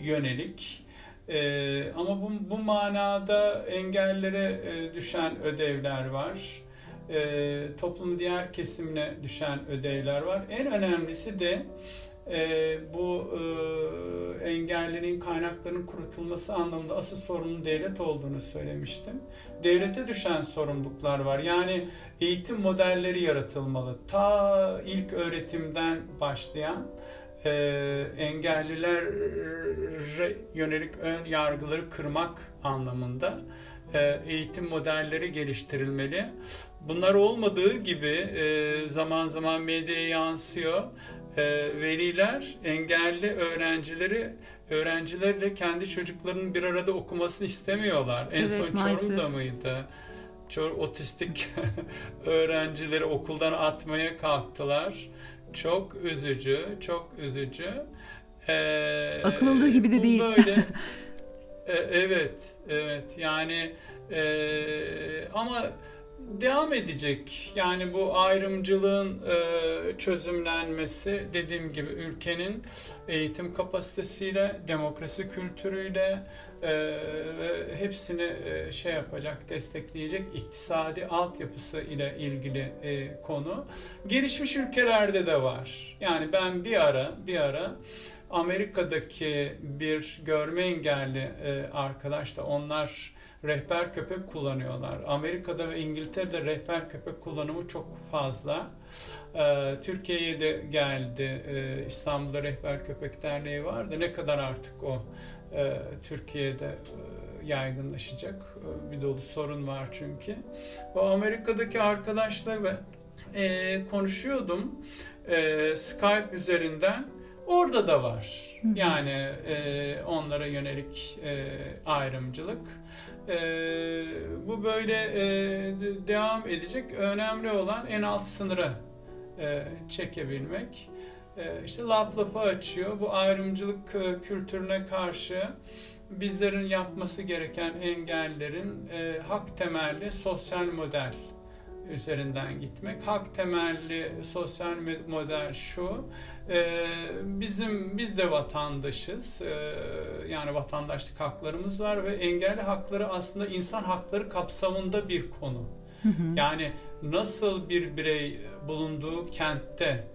yönelik. E, ama bu, bu manada engellere e, düşen ödevler var e, toplumun diğer kesimine düşen ödevler var. En önemlisi de e, bu e, engellinin kaynaklarının kurutulması anlamında asıl sorunun devlet olduğunu söylemiştim. Devlete düşen sorumluluklar var. Yani eğitim modelleri yaratılmalı. Ta ilk öğretimden başlayan e, engellilere yönelik ön yargıları kırmak anlamında e, eğitim modelleri geliştirilmeli. Bunlar olmadığı gibi e, zaman zaman medyaya yansıyor. E, veliler engelli öğrencileri öğrencilerle kendi çocuklarının bir arada okumasını istemiyorlar. En evet, son maalesef. Çorum'da mıydı? Çor otistik (laughs) öğrencileri okuldan atmaya kalktılar. Çok üzücü, çok üzücü. Ee, Akıl alır gibi de değil. Böyle, (laughs) e, evet, evet. Yani e, ama devam edecek. Yani bu ayrımcılığın e, çözümlenmesi dediğim gibi ülkenin eğitim kapasitesiyle, demokrasi kültürüyle e, hepsini e, şey yapacak, destekleyecek iktisadi altyapısı ile ilgili e, konu. Gelişmiş ülkelerde de var. Yani ben bir ara bir ara Amerika'daki bir görme engelli e, arkadaş da onlar rehber köpek kullanıyorlar. Amerika'da ve İngiltere'de rehber köpek kullanımı çok fazla. Ee, Türkiye'ye de geldi. Ee, İstanbul'da Rehber Köpek Derneği vardı. Ne kadar artık o e, Türkiye'de e, yaygınlaşacak e, bir dolu sorun var çünkü. O Amerika'daki arkadaşlarla e, konuşuyordum e, Skype üzerinden. Orada da var. Yani e, onlara yönelik e, ayrımcılık. E, bu böyle e, devam edecek. Önemli olan en alt sınırı e, çekebilmek. E, işte laf lafı açıyor. Bu ayrımcılık e, kültürüne karşı bizlerin yapması gereken engellerin e, hak temelli sosyal model üzerinden gitmek. Hak temelli sosyal model şu, e, bizim biz de vatandaşız, e, yani vatandaşlık haklarımız var ve engelli hakları aslında insan hakları kapsamında bir konu. Hı hı. Yani nasıl bir birey bulunduğu kentte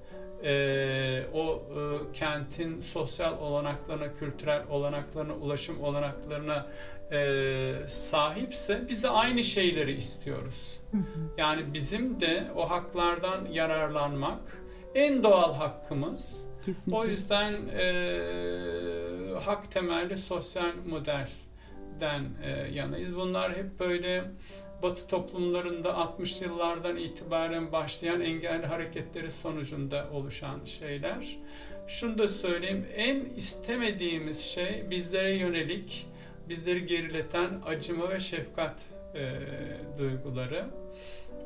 e, o e, kentin sosyal olanaklarına, kültürel olanaklarına, ulaşım olanaklarına e, sahipse biz de aynı şeyleri istiyoruz. Yani bizim de o haklardan yararlanmak en doğal hakkımız. Kesinlikle. O yüzden e, hak temelli sosyal modelden e, yanayız. Bunlar hep böyle Batı toplumlarında 60 yıllardan itibaren başlayan engelli hareketleri sonucunda oluşan şeyler. Şunu da söyleyeyim, en istemediğimiz şey bizlere yönelik, bizleri gerileten acıma ve şefkat e, duyguları.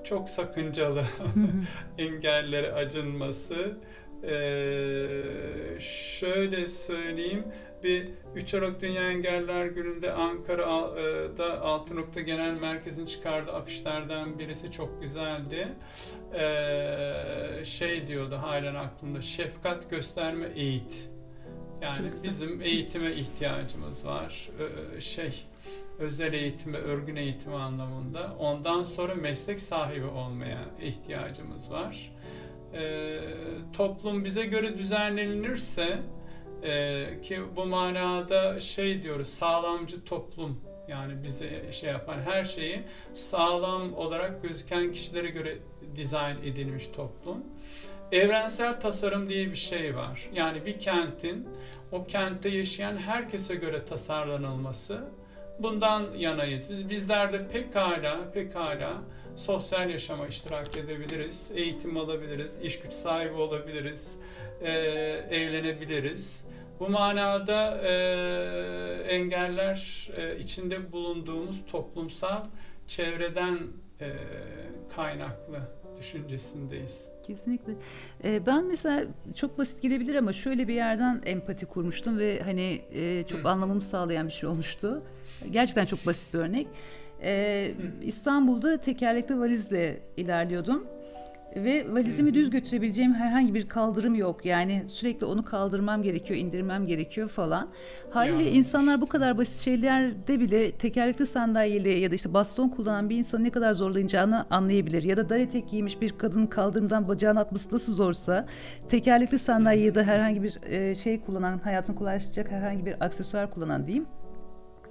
Çok sakıncalı (laughs) engellere acınması. Ee, şöyle söyleyeyim, bir 3 Aralık Dünya Engeller Günü'nde Ankara'da Altı Nokta Genel Merkez'in çıkardığı afişlerden birisi çok güzeldi. Ee, şey diyordu halen aklımda, şefkat gösterme eğit. Yani bizim eğitime ihtiyacımız var. Ee, şey, özel eğitime, örgün eğitimi anlamında. Ondan sonra meslek sahibi olmaya ihtiyacımız var. Ee, toplum bize göre düzenlenirse ee, ki bu manada şey diyoruz sağlamcı toplum yani bize şey yapan her şeyi sağlam olarak gözüken kişilere göre dizayn edilmiş toplum. Evrensel tasarım diye bir şey var. Yani bir kentin o kentte yaşayan herkese göre tasarlanılması bundan yanayız. Biz bizler de pekala pekala sosyal yaşama iştirak edebiliriz, eğitim alabiliriz, iş güç sahibi olabiliriz, e, evlenebiliriz. Bu manada e, engeller e, içinde bulunduğumuz toplumsal çevreden e, kaynaklı düşüncesindeyiz. Kesinlikle. Ee, ben mesela çok basit gelebilir ama şöyle bir yerden empati kurmuştum ve hani e, çok Hı. anlamamı sağlayan bir şey olmuştu. Gerçekten çok basit bir örnek. Ee, İstanbul'da tekerlekli valizle ilerliyordum ve valizimi düz götürebileceğim herhangi bir kaldırım yok. Yani sürekli onu kaldırmam gerekiyor, indirmem gerekiyor falan. Haliyle insanlar bu kadar basit şeylerde bile tekerlekli sandalyeli ya da işte baston kullanan bir insanın ne kadar zorlayacağını anlayabilir. Ya da dar etek giymiş bir kadının kaldırımdan bacağını atması nasıl zorsa tekerlekli sandalye ya da herhangi bir şey kullanan, hayatını kolaylaştıracak herhangi bir aksesuar kullanan diyeyim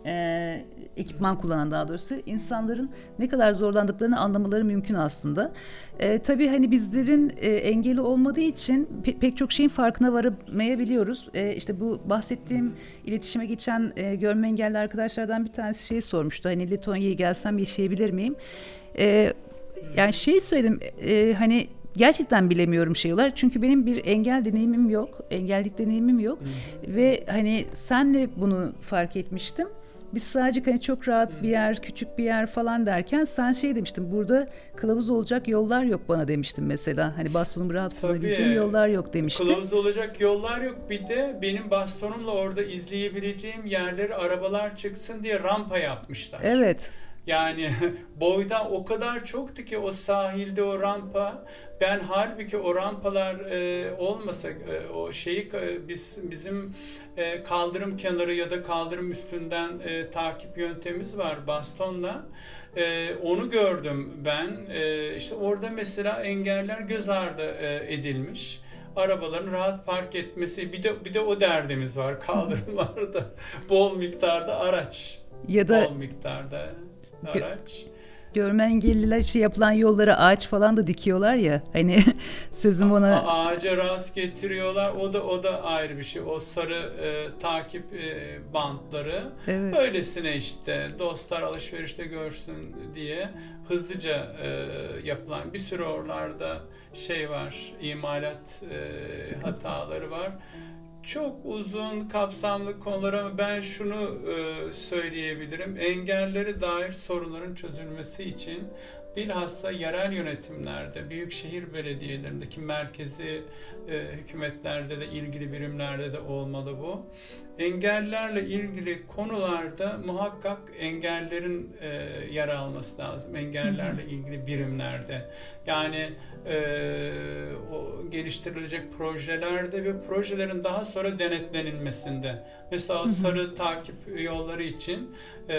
e, ekipman kullanan daha doğrusu insanların ne kadar zorlandıklarını anlamaları mümkün aslında. E, tabii hani bizlerin e, engeli olmadığı için pe- pek çok şeyin farkına varamayabiliyoruz. E, işte bu bahsettiğim iletişime geçen e, görme engelli arkadaşlardan bir tanesi şey sormuştu. Hani Letonya'ya gelsem yaşayabilir miyim? E, yani şey söyledim e, hani gerçekten bilemiyorum şeyler. Çünkü benim bir engel deneyimim yok. Engellik deneyimim yok. Hı. Ve hani senle bunu fark etmiştim. Biz sadece hani çok rahat bir yer, küçük bir yer falan derken sen şey demiştin. Burada kılavuz olacak yollar yok bana demiştin mesela. Hani bastonumu rahat kullanabileceğim yollar yok demiştin. Kılavuz olacak yollar yok. Bir de benim bastonumla orada izleyebileceğim yerleri arabalar çıksın diye rampa yapmışlar. Evet. Yani (laughs) boyda o kadar çoktu ki o sahilde o rampa. Ben halbuki o rampalar e, olmasa e, o şeyi e, biz bizim e, kaldırım kenarı ya da kaldırım üstünden e, takip yöntemimiz var bastonla. E, onu gördüm ben. E, işte orada mesela engeller göz ardı e, edilmiş arabaların rahat park etmesi bir de bir de o derdimiz var (laughs) kaldırımlarda bol miktarda araç ya da bol miktarda araç. Görme engelliler için yapılan yollara ağaç falan da dikiyorlar ya. Hani (laughs) sözüm ona A- ağaca rast getiriyorlar. O da o da ayrı bir şey. O sarı e, takip e, bantları. Evet. Öylesine işte dostlar alışverişte görsün diye hızlıca e, yapılan bir sürü oralarda şey var. imalat e, hataları var çok uzun kapsamlı konular ama ben şunu e, söyleyebilirim. Engelleri dair sorunların çözülmesi için bilhassa yerel yönetimlerde, büyükşehir belediyelerindeki merkezi e, hükümetlerde de ilgili birimlerde de olmalı bu. Engellerle ilgili konularda muhakkak engellerin e, yer alması lazım. Engellerle ilgili birimlerde. Yani e, o geliştirilecek projelerde ve projelerin daha sonra denetlenilmesinde. Mesela sarı takip yolları için e,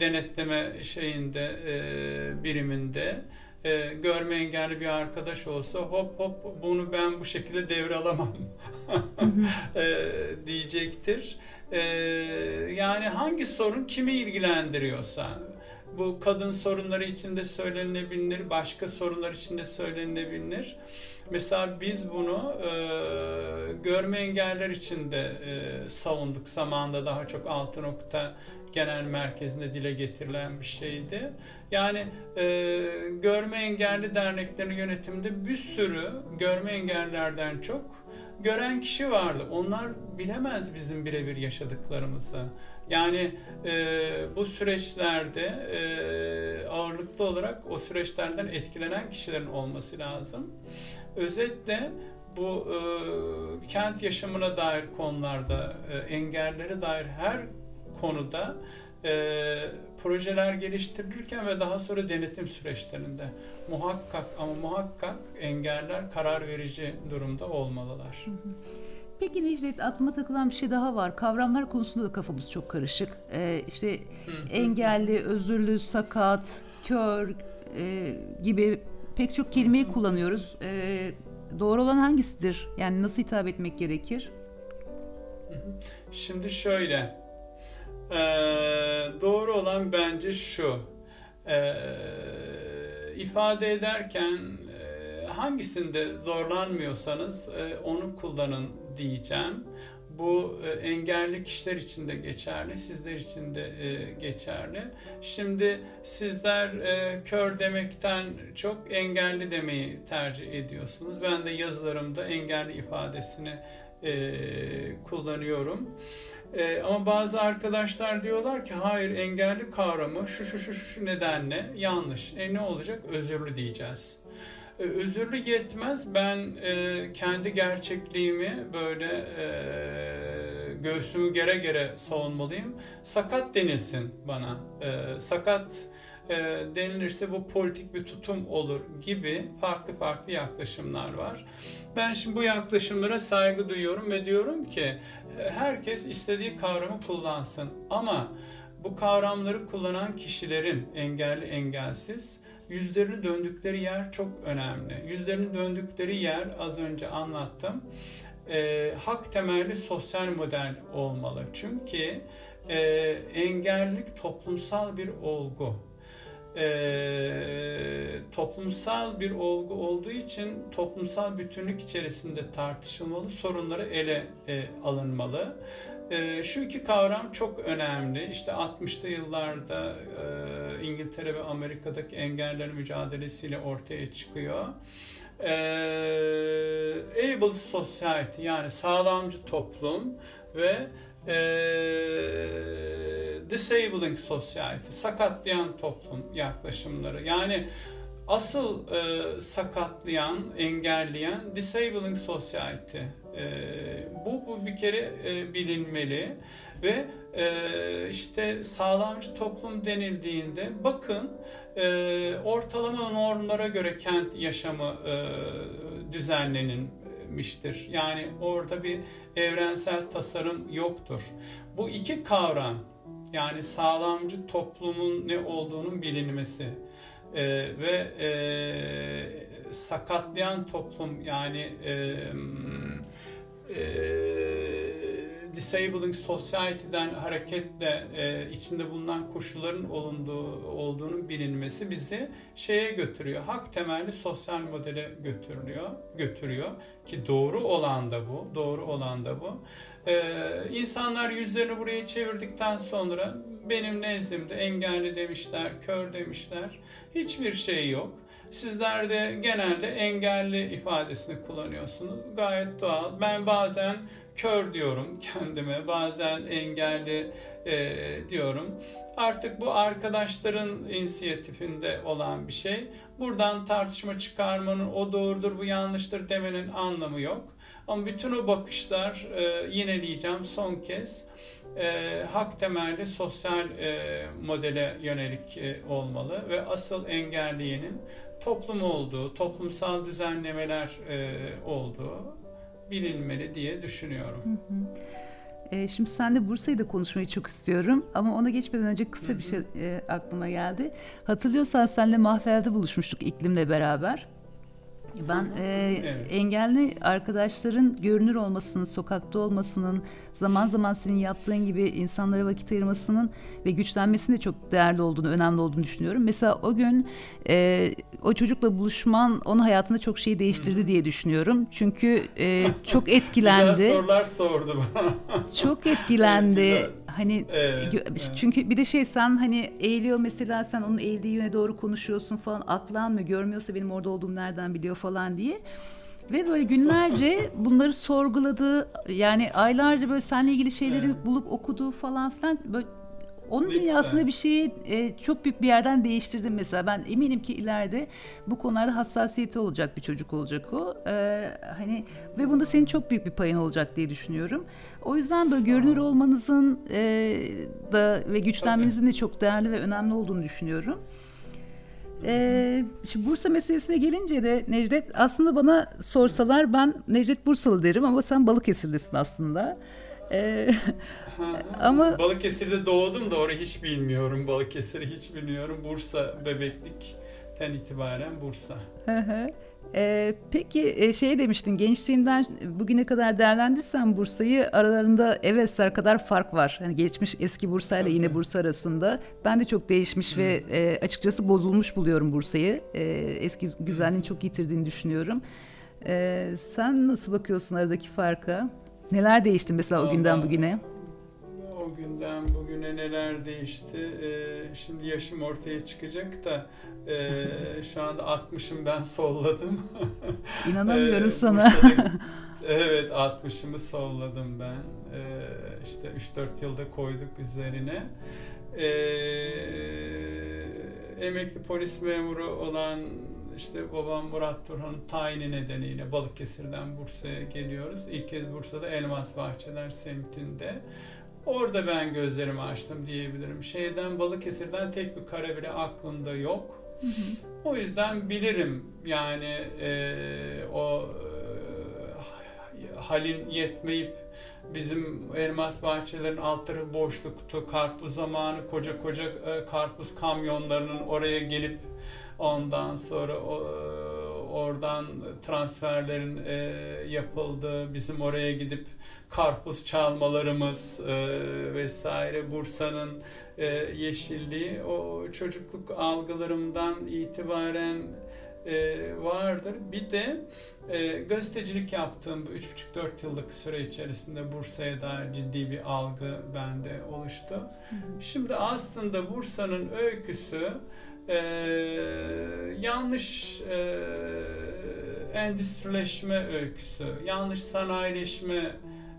denetleme şeyinde e, biriminde e, görme engelli bir arkadaş olsa hop hop bunu ben bu şekilde devralamam (laughs) (laughs) diyecektir. Yani hangi sorun kimi ilgilendiriyorsa bu kadın sorunları içinde söylenebilir, başka sorunlar içinde söylenebilir. Mesela biz bunu e, görme engeller için de e, savunduk. Zamanında daha çok altı nokta genel merkezinde dile getirilen bir şeydi. Yani e, görme engelli derneklerin yönetiminde bir sürü görme engellerden çok gören kişi vardı. Onlar bilemez bizim birebir yaşadıklarımızı. Yani e, bu süreçlerde e, ağırlıklı olarak o süreçlerden etkilenen kişilerin olması lazım. Özetle bu e, kent yaşamına dair konularda, e, engellere dair her konuda e, projeler geliştirilirken ve daha sonra denetim süreçlerinde muhakkak ama muhakkak engeller karar verici durumda olmalılar. Peki Necdet aklıma takılan bir şey daha var. Kavramlar konusunda da kafamız çok karışık. Ee, işte engelli, özürlü, sakat, kör e, gibi pek çok kelimeyi kullanıyoruz. Ee, doğru olan hangisidir? Yani nasıl hitap etmek gerekir? Şimdi şöyle, ee, doğru olan bence şu, ee, ifade ederken e, hangisinde zorlanmıyorsanız e, onu kullanın diyeceğim. Bu e, engelli kişiler için de geçerli, sizler için de geçerli. Şimdi sizler kör demekten çok engelli demeyi tercih ediyorsunuz. Ben de yazılarımda engelli ifadesini kullanıyorum. E, ama bazı arkadaşlar diyorlar ki hayır engelli kavramı şu şu şu şu nedenle yanlış. E ne olacak? Özürlü diyeceğiz. E, özürlü yetmez. Ben e, kendi gerçekliğimi böyle e, göğsümü gere gere savunmalıyım. Sakat denilsin bana. E, sakat e, denilirse bu politik bir tutum olur gibi farklı farklı yaklaşımlar var. Ben şimdi bu yaklaşımlara saygı duyuyorum ve diyorum ki e, herkes istediği kavramı kullansın ama bu kavramları kullanan kişilerin engelli engelsiz yüzlerini döndükleri yer çok önemli. Yüzlerini döndükleri yer az önce anlattım. E, hak temelli sosyal model olmalı. Çünkü e, engellilik toplumsal bir olgu. E, toplumsal bir olgu olduğu için toplumsal bütünlük içerisinde tartışılmalı, sorunları ele e, alınmalı. E, şu iki kavram çok önemli. İşte 60'lı yıllarda e, İngiltere ve Amerika'daki engeller mücadelesiyle ortaya çıkıyor. E, able society yani sağlamcı toplum ve e, disabling society, sakatlayan toplum yaklaşımları. Yani asıl e, sakatlayan, engelleyen disabling society. E, bu, bu bir kere e, bilinmeli ve e, işte sağlamcı toplum denildiğinde bakın e, ortalama normlara göre kent yaşamı e, düzenlenilmiştir. Yani orada bir evrensel tasarım yoktur. Bu iki kavram yani sağlamcı toplumun ne olduğunun bilinmesi e, ve e, sakatlayan toplum yani e, e, disabling society'den hareketle e, içinde bulunan koşulların olunduğu olduğunun bilinmesi bizi şeye götürüyor. Hak temelli sosyal modele götürüyor, götürüyor ki doğru olan da bu, doğru olan da bu. Ee, insanlar yüzlerini buraya çevirdikten sonra benim nezdimde engelli demişler, kör demişler. Hiçbir şey yok. Sizler de genelde engelli ifadesini kullanıyorsunuz. Gayet doğal. Ben bazen kör diyorum (laughs) kendime, bazen engelli e, diyorum. Artık bu arkadaşların inisiyatifinde olan bir şey. Buradan tartışma çıkarmanın o doğrudur, bu yanlıştır demenin anlamı yok. Ama bütün o bakışlar e, yineleyeceğim son kez e, hak temelli sosyal e, modele yönelik e, olmalı ve asıl engelliyenin toplum olduğu, toplumsal düzenlemeler e, olduğu bilinmeli diye düşünüyorum. Hı hı. E, şimdi senle Bursa'yı da konuşmayı çok istiyorum ama ona geçmeden önce kısa bir şey e, aklıma geldi. Hatırlıyorsan senle Mahfel'de buluşmuştuk iklimle beraber. Ben e, evet. engelli arkadaşların görünür olmasının, sokakta olmasının, zaman zaman senin yaptığın gibi insanlara vakit ayırmasının ve güçlenmesinin de çok değerli olduğunu, önemli olduğunu düşünüyorum. Mesela o gün e, o çocukla buluşman onun hayatında çok şey değiştirdi diye düşünüyorum. Çünkü e, çok (laughs) etkilendi. Güzel sorular sordu bana. çok etkilendi. Evet, Hani evet, evet. çünkü bir de şey sen hani eğiliyor mesela sen onun eğildiği yöne doğru konuşuyorsun falan aklanmıyor görmüyorsa benim orada olduğumu nereden biliyor falan diye. Ve böyle günlerce (laughs) bunları sorguladı. Yani aylarca böyle seninle ilgili şeyleri evet. bulup okuduğu falan filan böyle onun ne dünyasında bir şeyi e, çok büyük bir yerden değiştirdim mesela. Ben eminim ki ileride bu konularda hassasiyeti olacak bir çocuk olacak o. E, hani ve bunda senin çok büyük bir payın olacak diye düşünüyorum. O yüzden böyle görünür olmanızın e, da ve güçlenmenizin de çok değerli ve önemli olduğunu düşünüyorum. Ee, şimdi Bursa meselesine gelince de Necdet aslında bana sorsalar ben Necdet Bursalı derim ama sen Balıkesirlisin aslında. Ee, (laughs) ama Balıkesir'de doğdum da orayı hiç bilmiyorum. Balıkesir'i hiç bilmiyorum. Bursa bebeklikten itibaren Bursa. Ee, peki e, şey demiştin gençliğimden bugüne kadar değerlendirsen Bursa'yı aralarında Everestler kadar fark var. Hani geçmiş eski Bursa ile yine Bursa arasında. Ben de çok değişmiş hmm. ve e, açıkçası bozulmuş buluyorum Bursa'yı. E, eski güzelliğini çok yitirdiğini düşünüyorum. E, sen nasıl bakıyorsun aradaki farka? Neler değişti mesela o günden bugüne? O günden bugüne neler değişti? Ee, şimdi yaşım ortaya çıkacak da e, şu anda 60'ım ben solladım. (laughs) İnanamıyorum ee, sana. (laughs) evet 60'ımı solladım ben. Ee, işte 3-4 yılda koyduk üzerine. Ee, emekli polis memuru olan işte babam Murat Turhan'ın tayini nedeniyle Balıkesir'den Bursa'ya geliyoruz. İlk kez Bursa'da Elmas Bahçeler semtinde. Orada ben gözlerimi açtım diyebilirim. Şeyden Balıkesir'den tek bir kare bile aklımda yok. O yüzden bilirim yani e, o e, halin yetmeyip bizim elmas bahçelerin altları boşluktu. Karpuz zamanı koca koca e, karpuz kamyonlarının oraya gelip Ondan sonra o, oradan transferlerin e, yapıldığı, bizim oraya gidip karpuz çalmalarımız e, vesaire Bursa'nın e, yeşilliği o çocukluk algılarımdan itibaren e, vardır. Bir de e, gazetecilik yaptığım bu 3,5-4 yıllık süre içerisinde Bursa'ya dair ciddi bir algı bende oluştu. Şimdi aslında Bursa'nın öyküsü e, yanlış e, endüstrileşme öyküsü, yanlış sanayileşme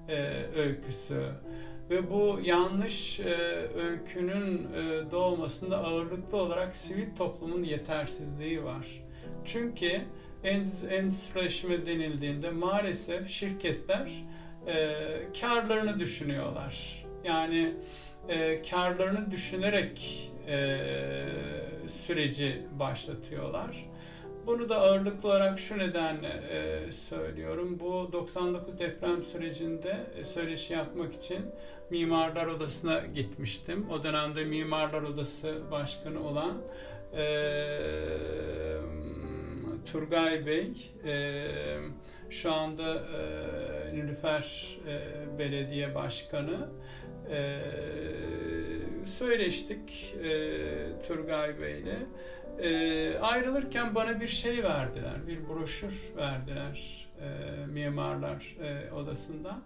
e, öyküsü ve bu yanlış e, öykünün e, doğmasında ağırlıklı olarak sivil toplumun yetersizliği var. Çünkü endüstrileşme denildiğinde maalesef şirketler e, karlarını düşünüyorlar. Yani e, karlarını düşünerek e, süreci başlatıyorlar. Bunu da ağırlıklı olarak şu nedenle e, söylüyorum. Bu 99 deprem sürecinde e, söyleşi yapmak için Mimarlar Odası'na gitmiştim. O dönemde Mimarlar Odası Başkanı olan e, Turgay Bey e, şu anda e, Nilüfer e, Belediye Başkanı e, söyleştik e, Turgay Bey'le. E, ayrılırken bana bir şey verdiler, bir broşür verdiler e, mimarlar e, odasından.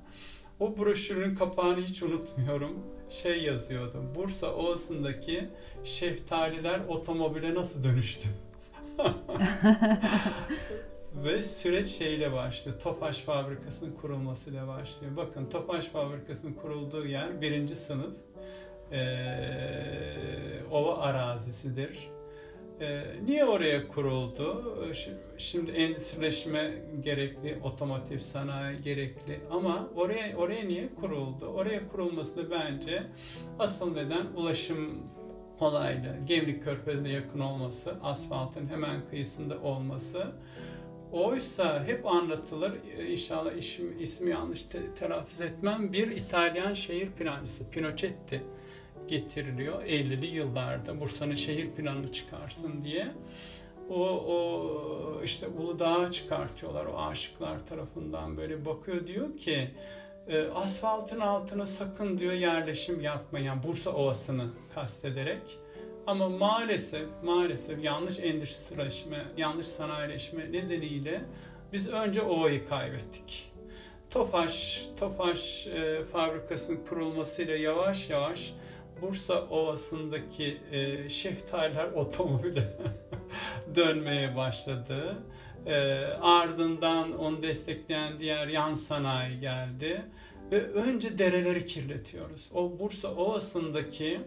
O broşürün kapağını hiç unutmuyorum. Şey yazıyordu. Bursa Ovası'ndaki şeftaliler otomobile nasıl dönüştü? (laughs) Ve süreç şeyle başlıyor. Topaş fabrikasının kurulmasıyla başlıyor. Bakın Topaş fabrikasının kurulduğu yer birinci sınıf e, ova arazisidir. E, niye oraya kuruldu? Şimdi endüstrileşme gerekli, otomotiv sanayi gerekli ama oraya oraya niye kuruldu? Oraya kurulmasında bence asıl neden ulaşım kolaylı, Gemlik Körfezi'ne yakın olması, asfaltın hemen kıyısında olması. Oysa hep anlatılır, inşallah işim, ismi yanlış te, telaffuz etmem, bir İtalyan şehir plancısı Pinochetti getiriliyor 50'li yıllarda Bursa'nın şehir planını çıkarsın diye. O, o işte Uludağ'a çıkartıyorlar o aşıklar tarafından böyle bakıyor diyor ki e, asfaltın altına sakın diyor yerleşim yapmayın yani Bursa Ovası'nı kastederek. Ama maalesef maalesef yanlış endüstrileşme, yanlış sanayileşme nedeniyle biz önce ovayı kaybettik. Tofaş, Tofaş e, fabrikasının kurulmasıyla yavaş yavaş Bursa Ovası'ndaki e, şeftaliler (laughs) otomobile dönmeye başladı. E, ardından onu destekleyen diğer yan sanayi geldi. Ve önce dereleri kirletiyoruz. O Bursa Ovası'ndaki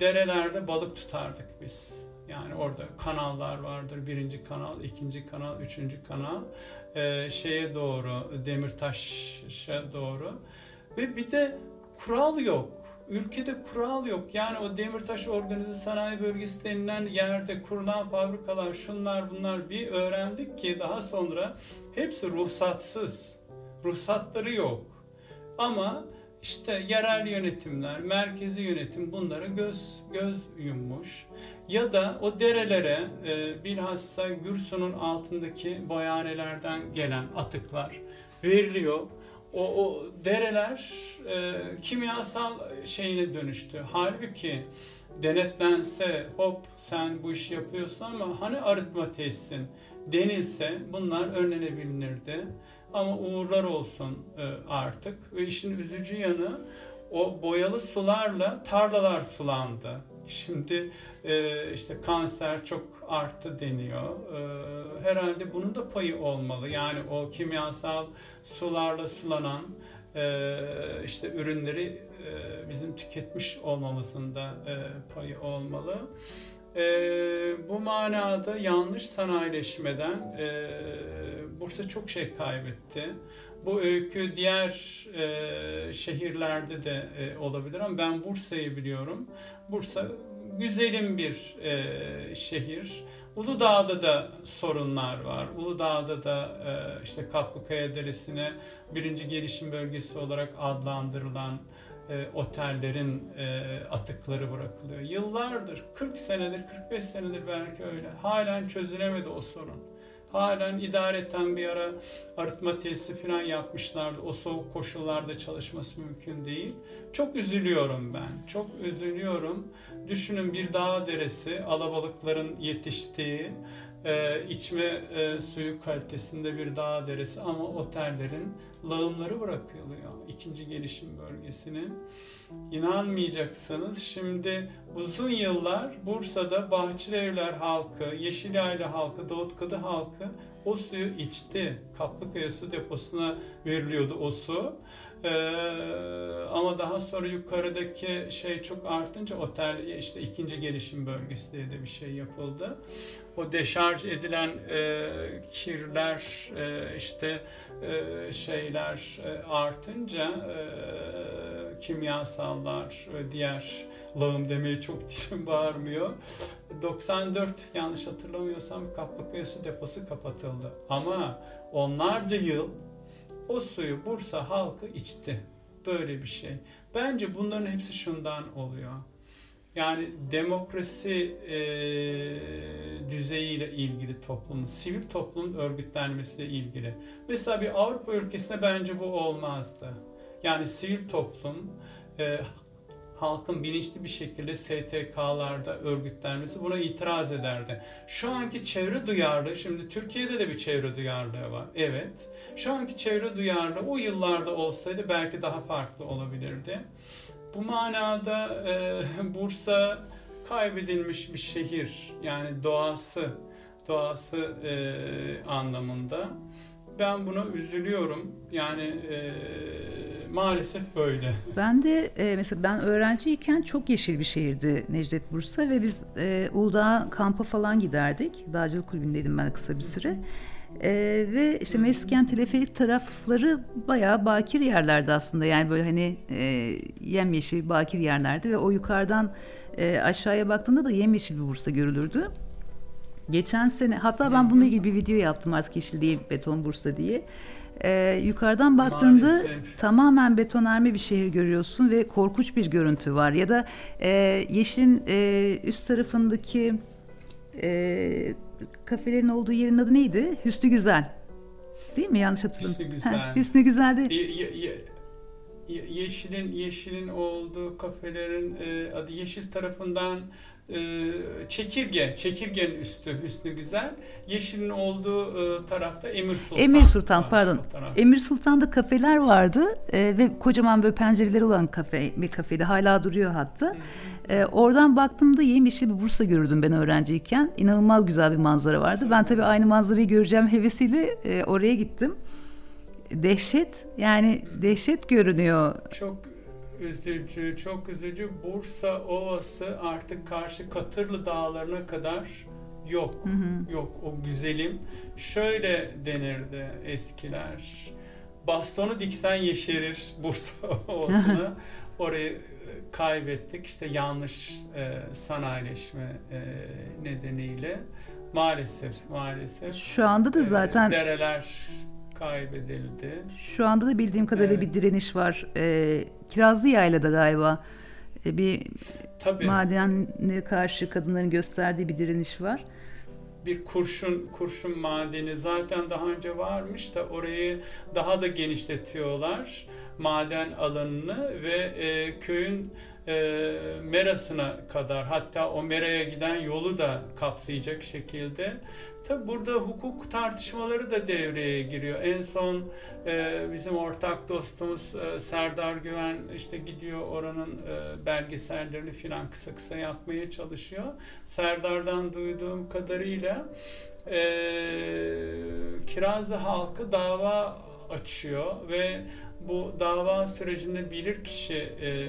derelerde balık tutardık biz. Yani orada kanallar vardır. Birinci kanal, ikinci kanal, üçüncü kanal. Ee, şeye doğru, Demirtaş'a doğru. Ve bir de kural yok. Ülkede kural yok. Yani o Demirtaş Organize Sanayi Bölgesi denilen yerde kurulan fabrikalar, şunlar bunlar bir öğrendik ki daha sonra hepsi ruhsatsız. Ruhsatları yok. Ama işte yerel yönetimler, merkezi yönetim bunlara göz göz yummuş. Ya da o derelere e, bilhassa Gürsu'nun altındaki boyanelerden gelen atıklar veriliyor. O, o dereler e, kimyasal şeyine dönüştü. Halbuki denetlense hop sen bu işi yapıyorsun ama hani arıtma tesisin denilse bunlar önlenebilirdi. Ama uğurlar olsun e, artık. Ve işin üzücü yanı o boyalı sularla tarlalar sulandı. Şimdi e, işte kanser çok arttı deniyor. E, herhalde bunun da payı olmalı. Yani o kimyasal sularla sulanan işte ürünleri bizim tüketmiş olmamızın da payı olmalı. bu manada yanlış sanayileşmeden Bursa çok şey kaybetti. Bu öykü diğer e, şehirlerde de e, olabilir ama ben Bursa'yı biliyorum. Bursa güzelim bir e, şehir. Uludağ'da da sorunlar var. Uludağ'da da e, işte Kaplıkaya Deresi'ne birinci gelişim bölgesi olarak adlandırılan e, otellerin e, atıkları bırakılıyor. Yıllardır, 40 senedir, 45 senedir belki öyle. Halen çözülemedi o sorun. Halen idareten bir ara arıtma tesisi falan yapmışlardı. O soğuk koşullarda çalışması mümkün değil. Çok üzülüyorum ben. Çok üzülüyorum. Düşünün bir dağ deresi, alabalıkların yetiştiği, e, içme e, suyu kalitesinde bir dağ deresi ama otellerin lağımları bırakılıyor ikinci gelişim bölgesinin. İnanmayacaksınız şimdi uzun yıllar Bursa'da Bahçelievler halkı, Yeşilaylı halkı, Davutkadı halkı o suyu içti. Kaplıkaya su deposuna veriliyordu o su. Ee, ama daha sonra yukarıdaki şey çok artınca otel işte ikinci gelişim bölgesi diye de bir şey yapıldı. O deşarj edilen e, kirler e, işte e, şeyler e, artınca e, kimyasallar ve diğer lağım demeye çok (laughs) dilim bağırmıyor. 94 yanlış hatırlamıyorsam Kaplıkaya su deposu kapatıldı. Ama onlarca yıl o suyu Bursa halkı içti. Böyle bir şey. Bence bunların hepsi şundan oluyor. Yani demokrasi e, düzeyiyle ilgili toplumun, sivil toplumun örgütlenmesiyle ilgili. Mesela bir Avrupa ülkesinde bence bu olmazdı. Yani sivil toplum e, halkın bilinçli bir şekilde STK'larda örgütlenmesi buna itiraz ederdi. Şu anki çevre duyarlı, şimdi Türkiye'de de bir çevre duyarlılığı var. Evet. Şu anki çevre duyarlı o yıllarda olsaydı belki daha farklı olabilirdi. Bu manada e, Bursa kaybedilmiş bir şehir. Yani doğası, doğası e, anlamında. Ben buna üzülüyorum. Yani e, maalesef böyle. Ben de e, mesela ben öğrenciyken çok yeşil bir şehirdi Necdet Bursa ve biz e, Uludağ kampa falan giderdik. Dağcılık kulübündeydim ben kısa bir süre. Ee, ve işte mesken teleferik tarafları bayağı bakir yerlerdi aslında yani böyle hani e, yemyeşil bakir yerlerdi ve o yukarıdan e, aşağıya baktığında da yemyeşil bir Bursa görülürdü. Geçen sene hatta ben bununla ilgili bir video yaptım artık yeşil değil beton Bursa diye. Ee, yukarıdan baktığında Maalesef. tamamen betonarme bir şehir görüyorsun ve korkunç bir görüntü var. Ya da e, yeşilin e, üst tarafındaki e, kafelerin olduğu yerin adı neydi? Hüsnü Güzel. Değil mi? Yanlış hatırlamıyorum. Hüsnü Güzel. Ha, Hüsnü Güzel'de. Ye, ye, ye, yeşilin yeşilin olduğu kafelerin e, adı Yeşil tarafından e, çekirge, çekirgenin üstü Hüsnü Güzel. Yeşilin olduğu e, tarafta Emir Sultan. Emir Sultan pardon. Emir Sultan'da kafeler vardı e, ve kocaman böyle pencereleri olan kafe bir kafede hala duruyor hatta. E, oradan baktığımda yemyeşil bir Bursa görürdüm ben öğrenciyken. İnanılmaz güzel bir manzara vardı. Ben tabii aynı manzarayı göreceğim hevesiyle e, oraya gittim. Dehşet yani dehşet görünüyor. Çok üzücü, çok üzücü. Bursa Ovası artık karşı Katırlı Dağları'na kadar yok. Hı hı. Yok o güzelim. Şöyle denirdi eskiler. Bastonu diksen yeşerir (laughs) Bursa Ovası'na. Orayı e, kaybettik. İşte yanlış e, sanayileşme e, nedeniyle. Maalesef, maalesef. Şu anda da e, zaten e, dereler kaybedildi. Şu anda da bildiğim kadarıyla evet. bir direniş var. E, Kirazlı Yayla'da galiba e, bir Tabii. madenle karşı kadınların gösterdiği bir direniş var. Bir kurşun kurşun madeni zaten daha önce varmış da orayı daha da genişletiyorlar maden alanını ve e, köyün e, merasına kadar hatta o meraya giden yolu da kapsayacak şekilde Tabi burada hukuk tartışmaları da devreye giriyor. En son e, bizim ortak dostumuz e, Serdar Güven işte gidiyor oranın e, belgesellerini filan kısa kısa yapmaya çalışıyor. Serdar'dan duyduğum kadarıyla e, Kirazlı halkı dava açıyor ve bu dava sürecinde bilirkişi e,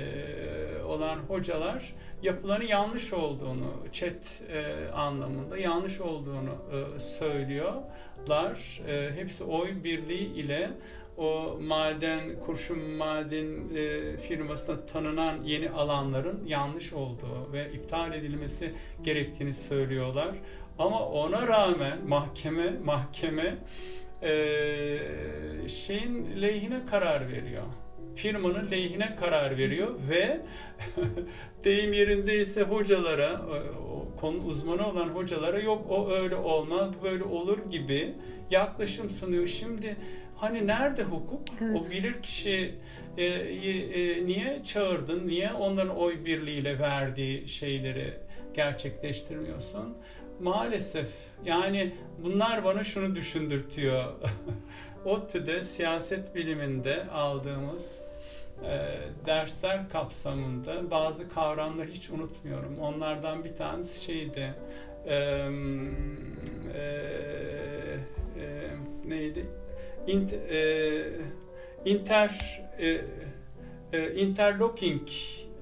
olan hocalar yapılanın yanlış olduğunu, chat e, anlamında yanlış olduğunu e, söylüyorlar. E, hepsi oy birliği ile o maden, kurşun maden e, firmasına tanınan yeni alanların yanlış olduğu ve iptal edilmesi gerektiğini söylüyorlar. Ama ona rağmen mahkeme mahkeme e, şeyin lehine karar veriyor firmanın lehine karar veriyor ve (laughs) deyim yerindeyse hocalara, o konu uzmanı olan hocalara yok o öyle olmaz, böyle olur gibi yaklaşım sunuyor. Şimdi hani nerede hukuk? Evet. O bilir kişi e, e, niye çağırdın, niye onların oy birliğiyle verdiği şeyleri gerçekleştirmiyorsun? Maalesef yani bunlar bana şunu düşündürtüyor. (laughs) ODTÜ'de siyaset biliminde aldığımız e, dersler kapsamında bazı kavramları hiç unutmuyorum. Onlardan bir tanesi şeydi. E, e, e, neydi? Int, e, inter e, e, interlocking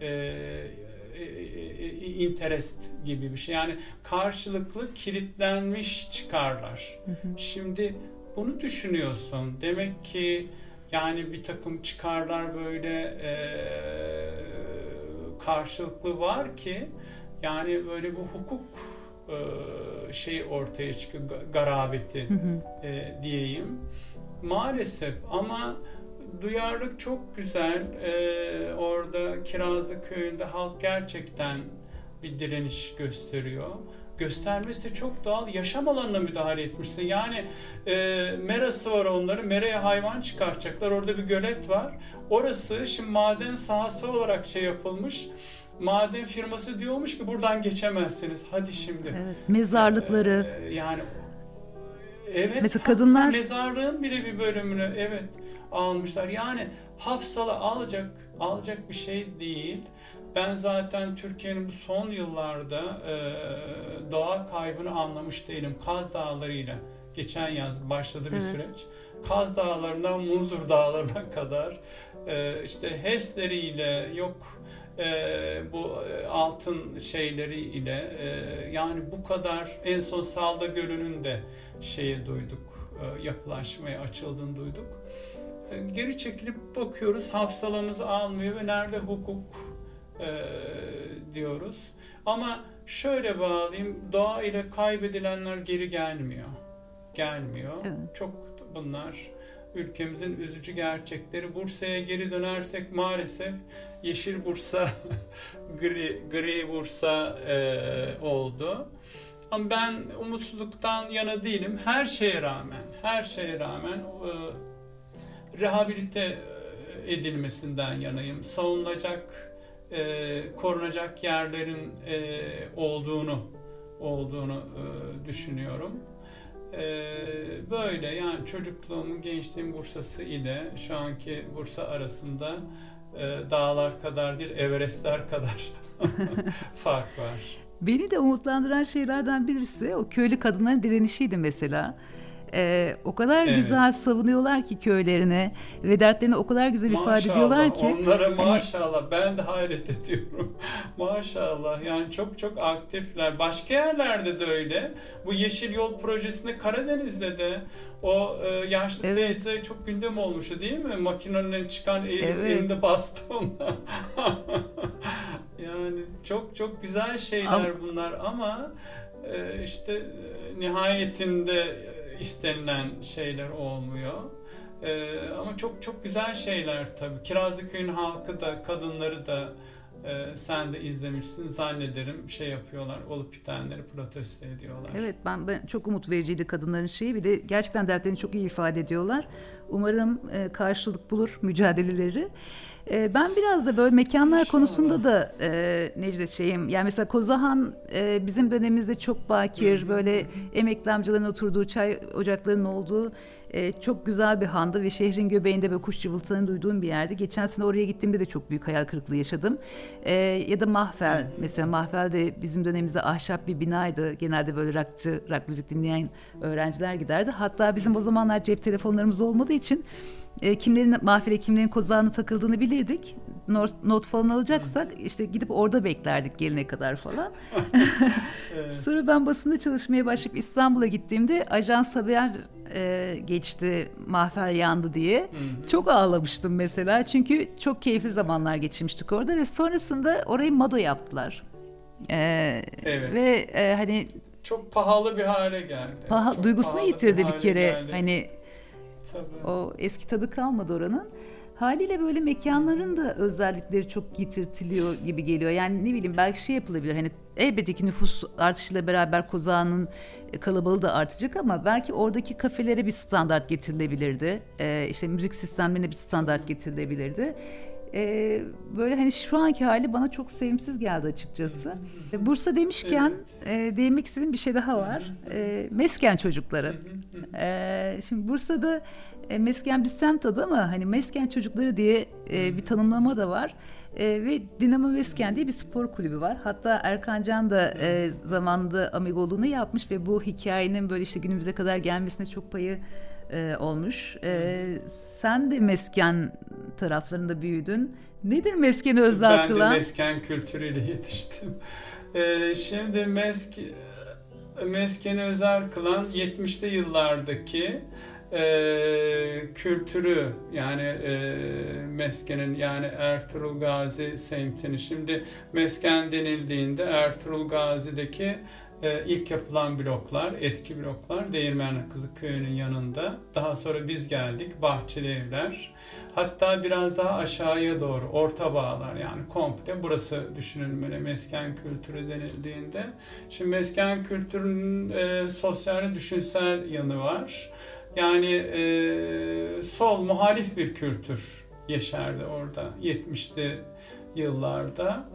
e, e, e, interest gibi bir şey. Yani karşılıklı kilitlenmiş çıkarlar. Hı hı. Şimdi bunu düşünüyorsun. Demek ki yani bir takım çıkarlar böyle e, karşılıklı var ki yani böyle bu hukuk e, şey ortaya çıkıyor garabeti hı hı. E, diyeyim. Maalesef ama duyarlılık çok güzel. E, orada Kirazlı köyünde halk gerçekten bir direniş gösteriyor göstermesi de çok doğal. Yaşam alanına müdahale etmişsin. Yani e, merası var onların. Meraya hayvan çıkartacaklar. Orada bir gölet var. Orası şimdi maden sahası olarak şey yapılmış. Maden firması diyormuş ki buradan geçemezsiniz. Hadi şimdi. Evet, mezarlıkları. E, yani evet. Mesela kadınlar mezarlığın bile bir bölümünü evet almışlar. Yani hafsalı alacak alacak bir şey değil. Ben zaten Türkiye'nin bu son yıllarda e, doğa kaybını anlamış değilim. Kaz Dağları'yla geçen yaz başladı bir evet. süreç. Kaz Dağları'ndan Muzur Dağları'na (laughs) kadar e, işte HES'leriyle yok e, bu e, altın şeyleriyle e, yani bu kadar en son Salda Gölü'nün de şeyi duyduk e, yapılaşmaya açıldığını duyduk. E, geri çekilip bakıyoruz hafsalamızı almıyor ve nerede hukuk e, diyoruz. Ama şöyle bağlayayım. Doğa ile kaybedilenler geri gelmiyor. Gelmiyor. Evet. Çok bunlar ülkemizin üzücü gerçekleri. Bursa'ya geri dönersek maalesef yeşil Bursa, (laughs) gri, gri Bursa e, oldu. Ama ben umutsuzluktan yana değilim. Her şeye rağmen, her şeye rağmen e, rehabilite edilmesinden yanayım. Savunulacak, e, korunacak yerlerin e, olduğunu olduğunu e, düşünüyorum. E, böyle yani çocukluğumun, gençliğim Bursa'sı ile şu anki Bursa arasında e, dağlar kadar değil, Everestler kadar (laughs) (laughs) fark var. Beni de umutlandıran şeylerden birisi o köylü kadınların direnişiydi mesela. Ee, o kadar evet. güzel savunuyorlar ki köylerine ve dertlerini o kadar güzel maşallah, ifade ediyorlar ki. Onlara hani maşallah hani... ben de hayret ediyorum. (laughs) maşallah yani çok çok aktifler. Başka yerlerde de öyle. Bu Yeşil Yol projesinde Karadeniz'de de o e, yaşlı evet. teyze çok gündem olmuştu değil mi? Makinenin çıkan el, evet. elinde bastonla. (laughs) yani çok çok güzel şeyler ama... bunlar ama e, işte e, nihayetinde istenilen şeyler olmuyor. Ee, ama çok çok güzel şeyler tabii. Kirazlıköy'ün halkı da, kadınları da e, sen de izlemişsin zannederim şey yapıyorlar olup bitenleri protesto ediyorlar. Evet ben, ben çok umut vericiydi kadınların şeyi bir de gerçekten dertlerini çok iyi ifade ediyorlar. Umarım e, karşılık bulur mücadeleleri. E, ben biraz da böyle mekanlar İnşallah. konusunda da e, Necdet şeyim. Yani mesela Kozahan e, bizim dönemimizde çok bakir, Hı-hı. böyle emekli amcaların oturduğu çay ocaklarının olduğu e, çok güzel bir handı ve şehrin göbeğinde böyle kuş cıvıltılarını duyduğum bir yerdi. Geçen sene oraya gittiğimde de çok büyük hayal kırıklığı yaşadım. E, ya da Mahfel Hı-hı. mesela Mahfel de bizim dönemimizde ahşap bir binaydı. Genelde böyle rockçı, rock müzik dinleyen öğrenciler giderdi. Hatta bizim o zamanlar cep telefonlarımız olmadığı için e, kimlerin mahfile kimlerin kozağına takıldığını bilirdik. Not, not falan alacaksak işte gidip orada beklerdik gelene kadar falan. evet. (laughs) (laughs) Sonra ben basında çalışmaya başlayıp İstanbul'a gittiğimde ajans haber e, geçti mahfel yandı diye. Hı-hı. Çok ağlamıştım mesela çünkü çok keyifli zamanlar geçirmiştik orada ve sonrasında orayı Mado yaptılar. Ee, evet. Ve e, hani çok pahalı bir hale geldi. Paha, duygusunu yitirdi bir, bir kere. Geldi. Hani Tabii. O eski tadı kalmadı oranın. Haliyle böyle mekanların da özellikleri çok yitirtiliyor gibi geliyor. Yani ne bileyim belki şey yapılabilir. Hani elbette ki nüfus artışıyla beraber Kozağı'nın kalabalığı da artacak ama belki oradaki kafelere bir standart getirilebilirdi. Ee, işte müzik sistemlerine bir standart getirilebilirdi. Ee, böyle hani şu anki hali bana çok sevimsiz geldi açıkçası. Bursa demişken evet. e, değinmek istediğim bir şey daha var. E, mesken çocukları. E, şimdi Bursa'da e, mesken bir semt adı ama hani mesken çocukları diye e, bir tanımlama da var. E, ve Dinamo Mesken diye bir spor kulübü var. Hatta Erkan Can da e, zamanında amigoluğunu yapmış ve bu hikayenin böyle işte günümüze kadar gelmesine çok payı e, olmuş. E, sen de mesken taraflarında büyüdün. Nedir meskeni özel ben kılan? Ben de mesken kültürüyle (laughs) yetiştim. E, şimdi mesk meskeni özel kılan 70'li yıllardaki e, kültürü yani e, meskenin yani Ertuğrul Gazi semtini şimdi mesken denildiğinde Ertuğrul Gazi'deki e, ilk yapılan bloklar, eski bloklar Değirmenli Kızıkköy'ünün yanında. Daha sonra biz geldik, bahçeli evler. Hatta biraz daha aşağıya doğru, orta bağlar yani komple burası düşünülmeli mesken kültürü denildiğinde. Şimdi mesken kültürünün e, sosyal düşünsel yanı var. Yani e, sol muhalif bir kültür yaşardı orada 70'li yıllarda.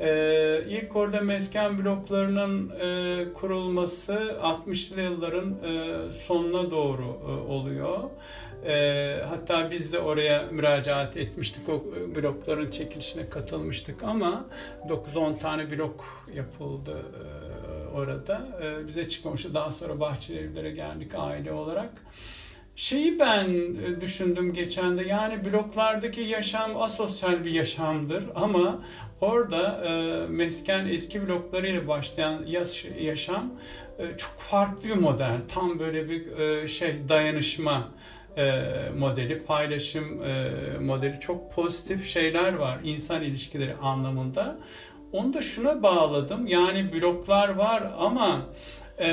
Ee, ilk orada mesken bloklarının e, kurulması 60'lı yılların e, sonuna doğru e, oluyor. E, hatta biz de oraya müracaat etmiştik. O blokların çekilişine katılmıştık ama 9-10 tane blok yapıldı e, orada. E, bize çıkmamıştı. Daha sonra Bahçeli Evlere geldik aile olarak. Şeyi ben e, düşündüm geçen de yani bloklardaki yaşam asosyal bir yaşamdır ama orada e, mesken eski bloklarıyla başlayan yaş, yaşam e, çok farklı bir model. Tam böyle bir e, şey dayanışma e, modeli, paylaşım e, modeli çok pozitif şeyler var insan ilişkileri anlamında. Onu da şuna bağladım. Yani bloklar var ama e,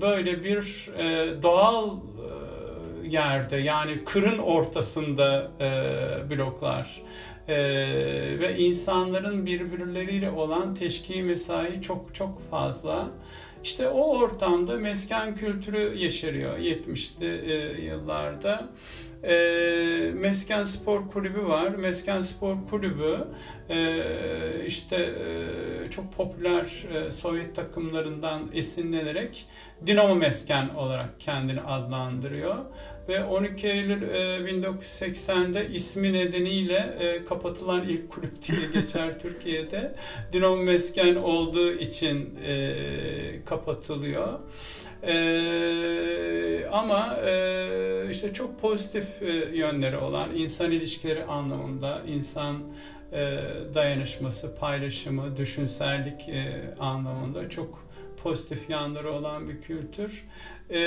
böyle bir e, doğal e, yerde yani kırın ortasında e, bloklar e, ve insanların birbirleriyle olan teşki mesai çok çok fazla. İşte o ortamda mesken kültürü yeşeriyor 70'li e, yıllarda. E, mesken Spor Kulübü var. Mesken Spor Kulübü e, işte e, çok popüler e, Sovyet takımlarından esinlenerek Dinamo Mesken olarak kendini adlandırıyor ve 12 Eylül 1980'de ismi nedeniyle kapatılan ilk kulüp diye (laughs) geçer Türkiye'de. Dinamo Mesken olduğu için kapatılıyor. Ee, ama e, işte çok pozitif e, yönleri olan insan ilişkileri anlamında insan e, dayanışması, paylaşımı, düşünsellik e, anlamında çok pozitif yanları olan bir kültür. E,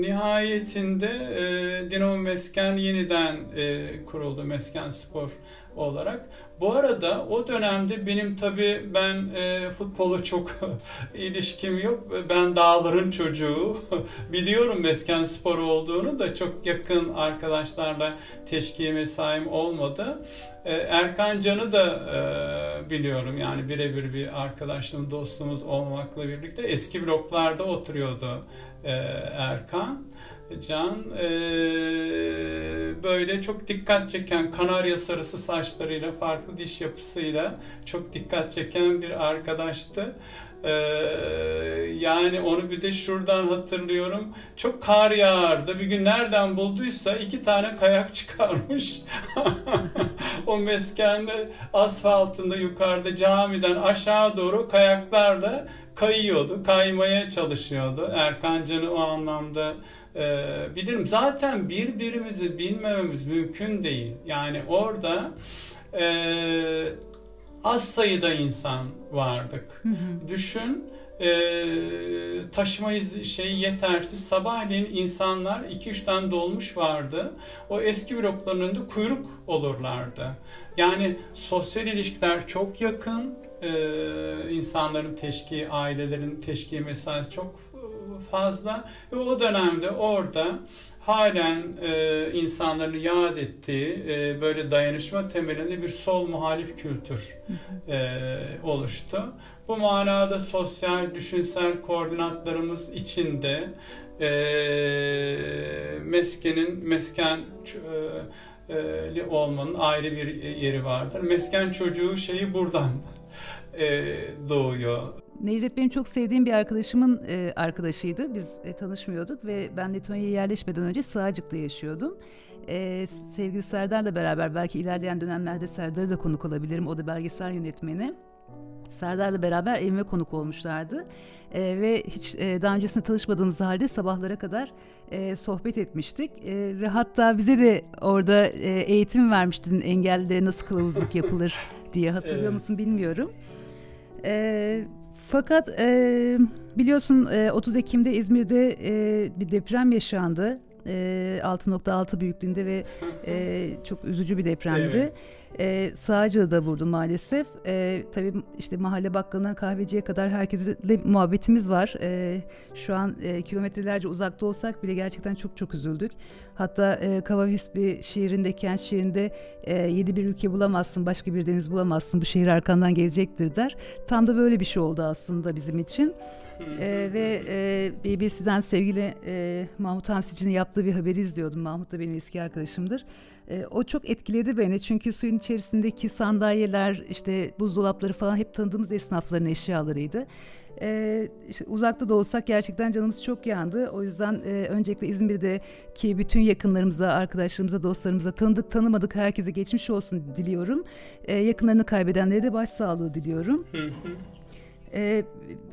nihayetinde e, Dinamo Mesken yeniden e, kuruldu Mesken Spor olarak. Bu arada o dönemde benim tabii ben e, futbola çok (laughs) ilişkim yok. Ben dağların çocuğu. (laughs) Biliyorum mesken sporu olduğunu da çok yakın arkadaşlarla teşkiye mesaim olmadı. E, Erkan Can'ı da e, biliyorum yani birebir bir arkadaşlığım, dostluğumuz olmakla birlikte eski bloklarda oturuyordu e, Erkan. Can e, böyle çok dikkat çeken kanarya sarısı saçlarıyla farklı diş yapısıyla çok dikkat çeken bir arkadaştı. Ee, yani onu bir de şuradan hatırlıyorum. Çok kar yağardı. Bir gün nereden bulduysa iki tane kayak (laughs) çıkarmış. o meskende asfaltında yukarıda camiden aşağı doğru kayaklarla kayıyordu. Kaymaya çalışıyordu. Erkan Can'ı o anlamda e, bilirim. Zaten birbirimizi bilmememiz mümkün değil. Yani orada e, az sayıda insan vardık. Hı hı. Düşün e, taşıma şeyi yetersiz. Sabahleyin insanlar 2-3 tane dolmuş vardı. O eski blokların önünde kuyruk olurlardı. Yani sosyal ilişkiler çok yakın. E, insanların teşki, ailelerin teşki mesaisi çok fazla ve o dönemde orada halen e, insanların yad ettiği e, böyle dayanışma temelinde bir sol muhalif kültür e, oluştu. Bu manada sosyal, düşünsel koordinatlarımız içinde e, meskenin, mesken e, olmanın ayrı bir yeri vardır. Mesken çocuğu şeyi buradan e, doğuyor. Necdet benim çok sevdiğim bir arkadaşımın e, arkadaşıydı. Biz e, tanışmıyorduk ve ben Letonya'ya yerleşmeden önce Sığacık'ta yaşıyordum. E, sevgili Serdar'la beraber belki ilerleyen dönemlerde Serdar'ı da konuk olabilirim. O da belgesel yönetmeni. Serdar'la beraber evime konuk olmuşlardı. E, ve hiç e, daha öncesinde tanışmadığımız halde sabahlara kadar e, sohbet etmiştik. E, ve hatta bize de orada e, eğitim vermiştin engellilere nasıl kılavuzluk yapılır diye hatırlıyor evet. musun bilmiyorum. E, fakat e, biliyorsun e, 30 Ekim'de İzmir'de e, bir deprem yaşandı. E, 6.6 büyüklüğünde ve e, çok üzücü bir depremdi. Evet. E, Sağcığı da vurdu maalesef. E, tabii işte mahalle bakkalından kahveciye kadar herkesle muhabbetimiz var. E, şu an e, kilometrelerce uzakta olsak bile gerçekten çok çok üzüldük. Hatta e, Kavavis bir şiirinde, kent şiirinde e, yedi bir ülke bulamazsın, başka bir deniz bulamazsın, bu şehir arkandan gelecektir der. Tam da böyle bir şey oldu aslında bizim için. ee, ve e, BBC'den sevgili e, Mahmut Hamsici'nin yaptığı bir haberi izliyordum. Mahmut da benim eski arkadaşımdır. E, o çok etkiledi beni çünkü suyun içerisindeki sandalyeler, işte buzdolapları falan hep tanıdığımız esnafların eşyalarıydı. Ee, işte uzakta da olsak gerçekten canımız çok yandı. O yüzden e, öncelikle İzmir'deki bütün yakınlarımıza, arkadaşlarımıza, dostlarımıza tanıdık tanımadık herkese geçmiş olsun diliyorum. Ee, yakınlarını kaybedenlere de başsağlığı diliyorum. E,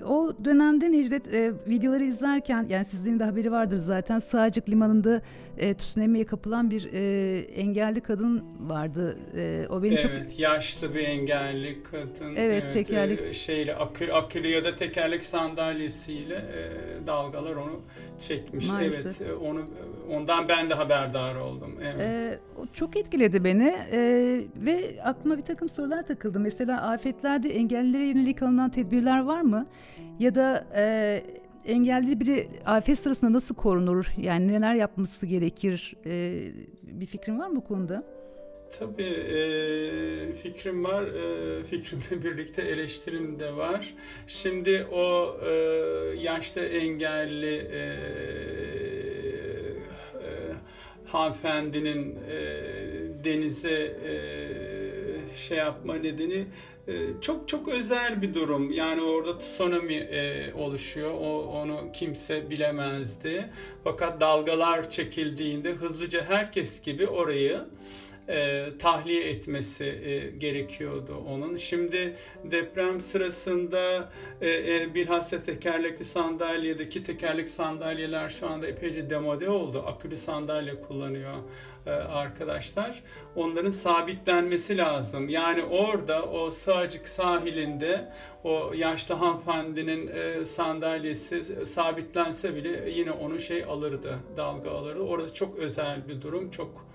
o dönemde Necdet e, videoları izlerken yani sizlerin de haberi vardır zaten Sağcık Limanı'nda e, tsunami'ye kapılan bir e, engelli kadın vardı. E, o beni evet, çok yaşlı bir engelli kadın. Evet, tekerlek e, şeyle akül akülü ya da tekerlek sandalyesiyle e, dalgalar onu çekmiş. Maalesef. Evet, e, onu ondan ben de haberdar oldum. Evet. E, çok etkiledi beni e, ve aklıma bir takım sorular takıldı. Mesela afetlerde engellilere yönelik alınan tedbirler var mı? Ya da e, engelli biri afet sırasında nasıl korunur? Yani neler yapması gerekir? E, bir fikrin var mı bu konuda? Tabii e, fikrim var. E, fikrimle (laughs) birlikte eleştirim de var. Şimdi o e, yaşta engelli e, hanımefendinin e, denize e, şey yapma nedeni e, çok çok özel bir durum. Yani orada tsunami e, oluşuyor. O onu kimse bilemezdi. Fakat dalgalar çekildiğinde hızlıca herkes gibi orayı e, tahliye etmesi e, gerekiyordu onun. Şimdi deprem sırasında e, e, bilhassa tekerlekli sandalyedeki tekerlek sandalyeler şu anda epeyce demode oldu. Akülü sandalye kullanıyor e, arkadaşlar. Onların sabitlenmesi lazım. Yani orada o Sığacık sahilinde o yaşlı hanımefendinin e, sandalyesi sabitlense bile yine onu şey alırdı, dalga alırdı. Orası çok özel bir durum, çok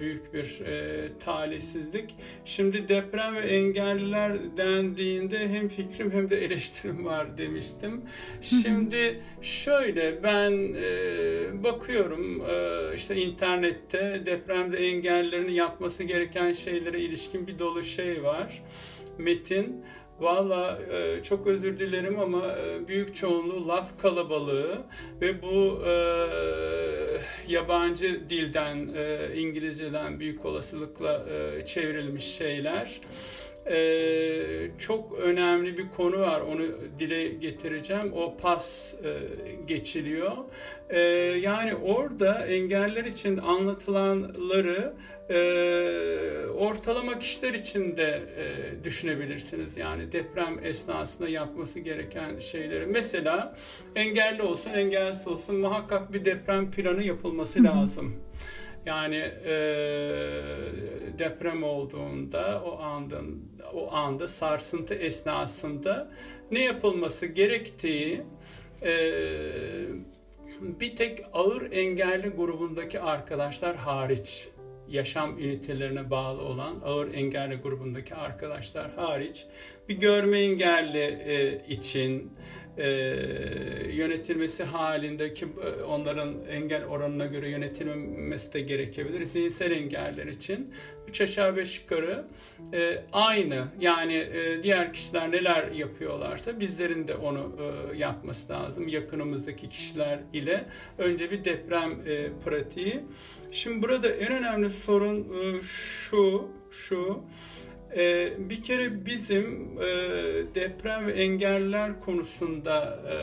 büyük bir e, talihsizlik. Şimdi deprem ve engelliler dendiğinde hem fikrim hem de eleştirim var demiştim. Şimdi şöyle ben e, bakıyorum e, işte internette depremde engellilerin yapması gereken şeylere ilişkin bir dolu şey var. Metin Valla e, çok özür dilerim ama e, büyük çoğunluğu laf kalabalığı ve bu e, yabancı dilden, İngilizceden büyük olasılıkla çevrilmiş şeyler. Ee, çok önemli bir konu var onu dile getireceğim o pas e, geçiliyor ee, yani orada engeller için anlatılanları e, ortalama kişiler için de e, düşünebilirsiniz. Yani deprem esnasında yapması gereken şeyleri. Mesela engelli olsun, engelsiz olsun muhakkak bir deprem planı yapılması lazım. Yani e, deprem olduğunda o anda o anda sarsıntı esnasında ne yapılması gerektiği e, bir tek ağır engelli grubundaki arkadaşlar hariç yaşam ünitelerine bağlı olan ağır engelli grubundaki arkadaşlar hariç bir görme engelli e, için e, yönetilmesi halindeki e, onların engel oranına göre yönetilmesi de gerekebilir. Zihinsel engeller için 3 aşağı 5 yukarı e, aynı yani e, diğer kişiler neler yapıyorlarsa bizlerin de onu e, yapması lazım. Yakınımızdaki kişiler ile önce bir deprem e, pratiği. Şimdi burada en önemli sorun e, şu şu ee, bir kere bizim e, deprem ve engeller konusunda e,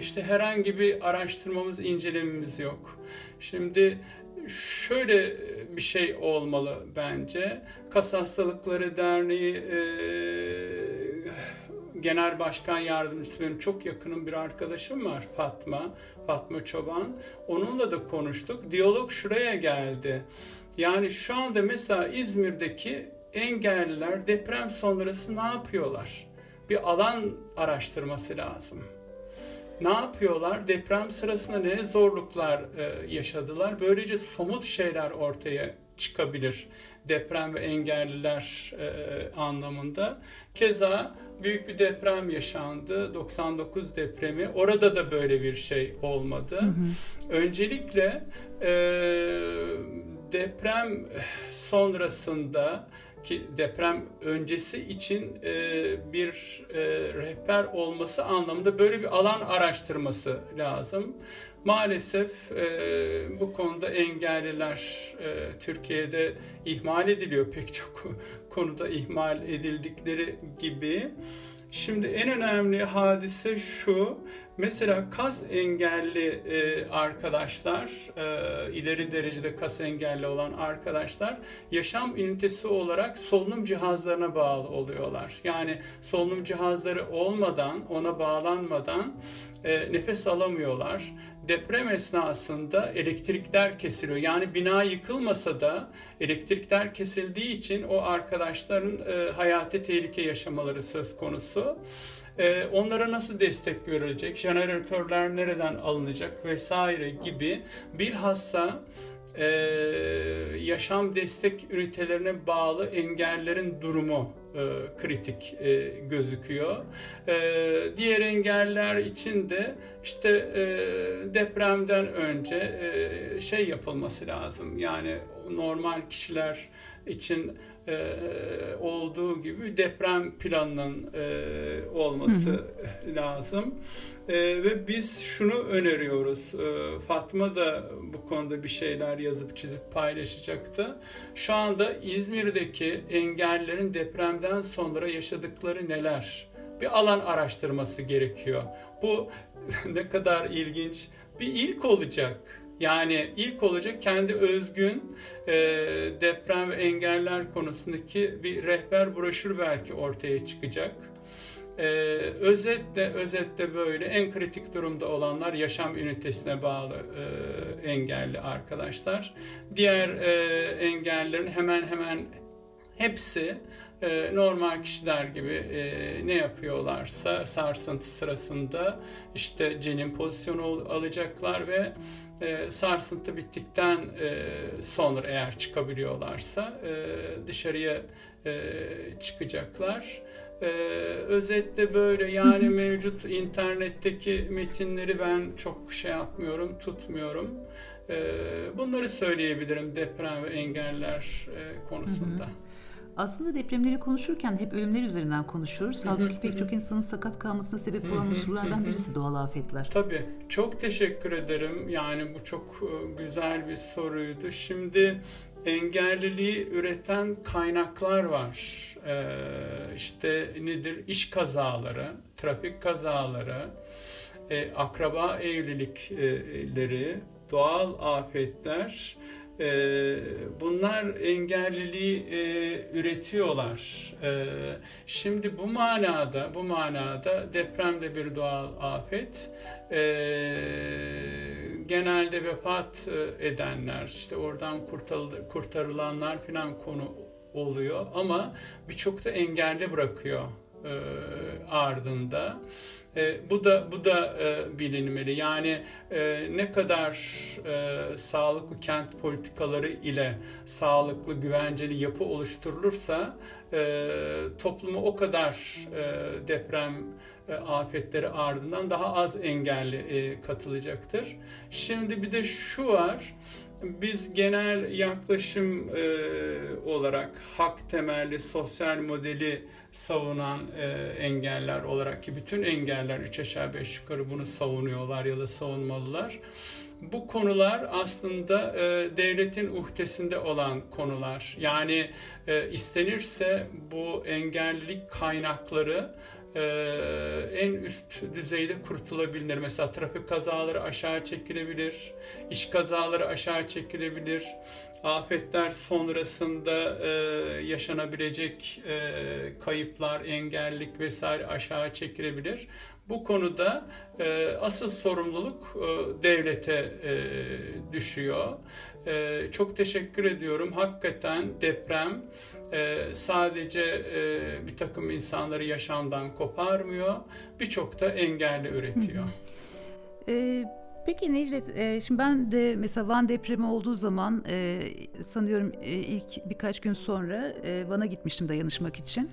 işte herhangi bir araştırmamız, incelememiz yok. Şimdi şöyle bir şey olmalı bence. Kas Hastalıkları Derneği e, Genel Başkan Yardımcısı benim çok yakınım bir arkadaşım var Fatma, Fatma Çoban. Onunla da konuştuk. Diyalog şuraya geldi. Yani şu anda mesela İzmir'deki engelliler deprem sonrası ne yapıyorlar? Bir alan araştırması lazım. Ne yapıyorlar? Deprem sırasında ne zorluklar e, yaşadılar? Böylece somut şeyler ortaya çıkabilir deprem ve engelliler e, anlamında. Keza büyük bir deprem yaşandı. 99 depremi. Orada da böyle bir şey olmadı. Hı hı. Öncelikle e, deprem sonrasında ki deprem öncesi için e, bir e, rehber olması anlamında böyle bir alan araştırması lazım. Maalesef e, bu konuda engelliler e, Türkiye'de ihmal ediliyor pek çok (laughs) konuda ihmal edildikleri gibi. Şimdi en önemli hadise şu, Mesela kas engelli e, arkadaşlar, e, ileri derecede kas engelli olan arkadaşlar yaşam ünitesi olarak solunum cihazlarına bağlı oluyorlar. Yani solunum cihazları olmadan, ona bağlanmadan e, nefes alamıyorlar. Deprem esnasında elektrikler kesiliyor. Yani bina yıkılmasa da elektrikler kesildiği için o arkadaşların e, hayati tehlike yaşamaları söz konusu. E, onlara nasıl destek verilecek, jeneratörler nereden alınacak vesaire gibi bilhassa e, yaşam destek ünitelerine bağlı engellerin durumu e, kritik e, gözüküyor. E, diğer engeller için de işte e, depremden önce e, şey yapılması lazım. Yani normal kişiler için e, olduğu gibi deprem planının e, olması hı hı. lazım. E, ve biz şunu öneriyoruz. E, Fatma da bu konuda bir şeyler yazıp çizip paylaşacaktı. Şu anda İzmir'deki engellerin depremden sonra yaşadıkları neler? Bir alan araştırması gerekiyor. Bu (laughs) ne kadar ilginç bir ilk olacak. Yani ilk olacak kendi özgün e, deprem ve engeller konusundaki bir rehber broşür belki ortaya çıkacak. Ee, özetle özetle böyle en kritik durumda olanlar yaşam ünitesine bağlı e, engelli arkadaşlar. Diğer e, engellerin hemen hemen hepsi e, normal kişiler gibi e, ne yapıyorlarsa sarsıntı sırasında işte cenin pozisyonu alacaklar ve e, sarsıntı bittikten e, sonra eğer çıkabiliyorlarsa e, dışarıya e, çıkacaklar. Ee, özetle böyle yani mevcut internetteki metinleri ben çok şey yapmıyorum, tutmuyorum. Ee, bunları söyleyebilirim deprem ve engeller e, konusunda. Hı hı. Aslında depremleri konuşurken hep ölümler üzerinden konuşuyoruz. Halbuki pek çok insanın sakat kalmasına sebep olan unsurlardan birisi doğal afetler. Tabii. Çok teşekkür ederim. Yani bu çok e, güzel bir soruydu. Şimdi engelliliği üreten kaynaklar var. Ee, işte nedir? İş kazaları, trafik kazaları, e, akraba evlilikleri, doğal afetler, bunlar engelliliği e, üretiyorlar. E, şimdi bu manada, bu manada deprem de bir doğal afet. E, genelde vefat e, edenler, işte oradan kurtarılanlar falan konu oluyor ama birçok da engelli bırakıyor ardında. E, bu da bu da e, bilinmeli. Yani e, ne kadar e, sağlıklı kent politikaları ile sağlıklı güvenceli yapı oluşturulursa e, toplumu o kadar e, deprem e, afetleri ardından daha az engelli e, katılacaktır. Şimdi bir de şu var biz genel yaklaşım e, olarak hak temelli sosyal modeli savunan e, engeller olarak ki bütün engeller üç aşağı beş yukarı bunu savunuyorlar ya da savunmalılar. Bu konular aslında e, devletin uhdesinde olan konular. Yani e, istenirse bu engellilik kaynakları e, en üst düzeyde kurtulabilir. Mesela trafik kazaları aşağı çekilebilir, iş kazaları aşağı çekilebilir, afetler sonrasında e, yaşanabilecek e, kayıplar, engellik vesaire aşağı çekilebilir. Bu konuda e, asıl sorumluluk e, devlete e, düşüyor. E, çok teşekkür ediyorum. Hakikaten deprem e, sadece e, bir takım insanları yaşamdan koparmıyor, birçok da engelli üretiyor. E, peki Necdet, e, şimdi ben de mesela Van depremi olduğu zaman e, sanıyorum e, ilk birkaç gün sonra e, Van'a gitmiştim dayanışmak için.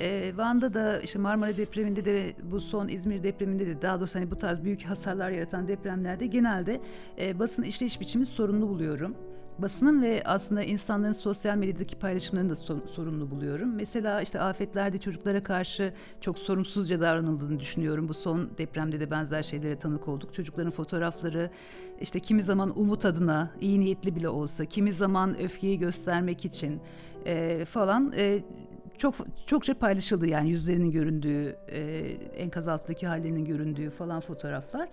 E, Van'da da işte Marmara depreminde de bu son İzmir depreminde de daha doğrusu hani bu tarz büyük hasarlar yaratan depremlerde genelde e, basın işleyiş biçimi sorunlu buluyorum basının ve aslında insanların sosyal medyadaki paylaşımlarını da sorunlu buluyorum. Mesela işte afetlerde çocuklara karşı çok sorumsuzca davranıldığını düşünüyorum. Bu son depremde de benzer şeylere tanık olduk. Çocukların fotoğrafları işte kimi zaman umut adına iyi niyetli bile olsa, kimi zaman öfkeyi göstermek için e, falan e, çok çokça paylaşıldı yani yüzlerinin göründüğü, e, enkaz altındaki hallerinin göründüğü falan fotoğraflar.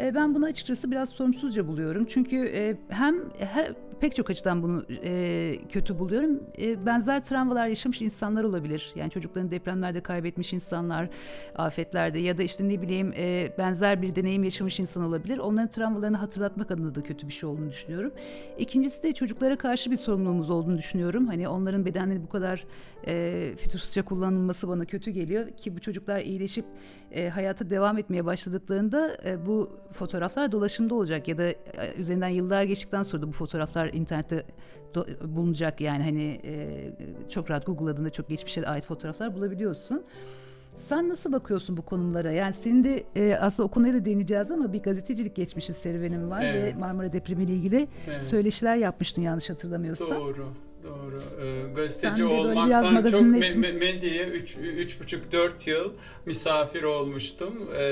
E, ben bunu açıkçası biraz sorumsuzca buluyorum. Çünkü e, hem her pek çok açıdan bunu e, kötü buluyorum. E, benzer travmalar yaşamış insanlar olabilir. Yani çocuklarını depremlerde kaybetmiş insanlar, afetlerde ya da işte ne bileyim e, benzer bir deneyim yaşamış insan olabilir. Onların travmalarını hatırlatmak adına da kötü bir şey olduğunu düşünüyorum. İkincisi de çocuklara karşı bir sorumluluğumuz olduğunu düşünüyorum. Hani onların bedenleri bu kadar e, fütursuzca kullanılması bana kötü geliyor ki bu çocuklar iyileşip e, hayata devam etmeye başladıklarında e, bu fotoğraflar dolaşımda olacak ya da e, üzerinden yıllar geçtikten sonra da bu fotoğraflar internette do, bulunacak yani hani e, çok rahat Google'ladığında çok geçmişe ait fotoğraflar bulabiliyorsun. Sen nasıl bakıyorsun bu konulara? Yani senin de e, aslında o konuya da değineceğiz ama bir gazetecilik geçmişi serüvenin var evet. ve Marmara Depremi ile ilgili evet. söyleşiler yapmıştın yanlış hatırlamıyorsam. Doğru. Doğru. Ee, gazeteci olmaktan çok me- medyaya 3,5-4 yıl misafir olmuştum. Ee,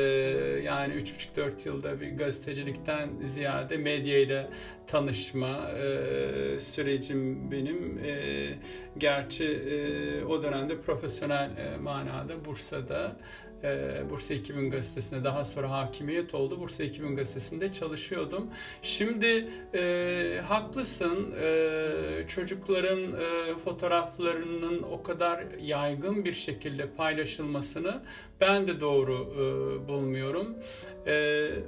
yani 3,5-4 yılda bir gazetecilikten ziyade medyayla tanışma e, sürecim benim. E, gerçi e, o dönemde profesyonel e, manada Bursa'da e, Bursa 2000 gazetesinde daha sonra hakimiyet oldu. Bursa 2000 gazetesinde çalışıyordum. Şimdi e, haklısın e, çocukların e, fotoğraflarının o kadar yaygın bir şekilde paylaşılmasını ben de doğru e, bulmuyorum. E,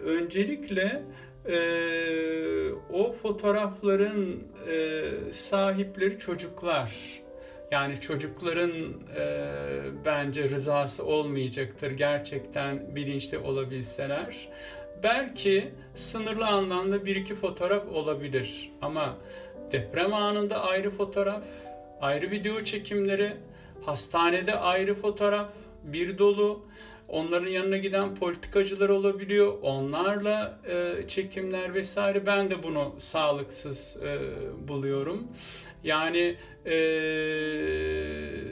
öncelikle e, o fotoğrafların e, sahipleri çocuklar. Yani çocukların e, bence rızası olmayacaktır gerçekten bilinçli olabilseler. Belki sınırlı anlamda bir iki fotoğraf olabilir ama deprem anında ayrı fotoğraf, ayrı video çekimleri, hastanede ayrı fotoğraf, bir dolu, onların yanına giden politikacılar olabiliyor. Onlarla e, çekimler vesaire ben de bunu sağlıksız e, buluyorum. Yani e,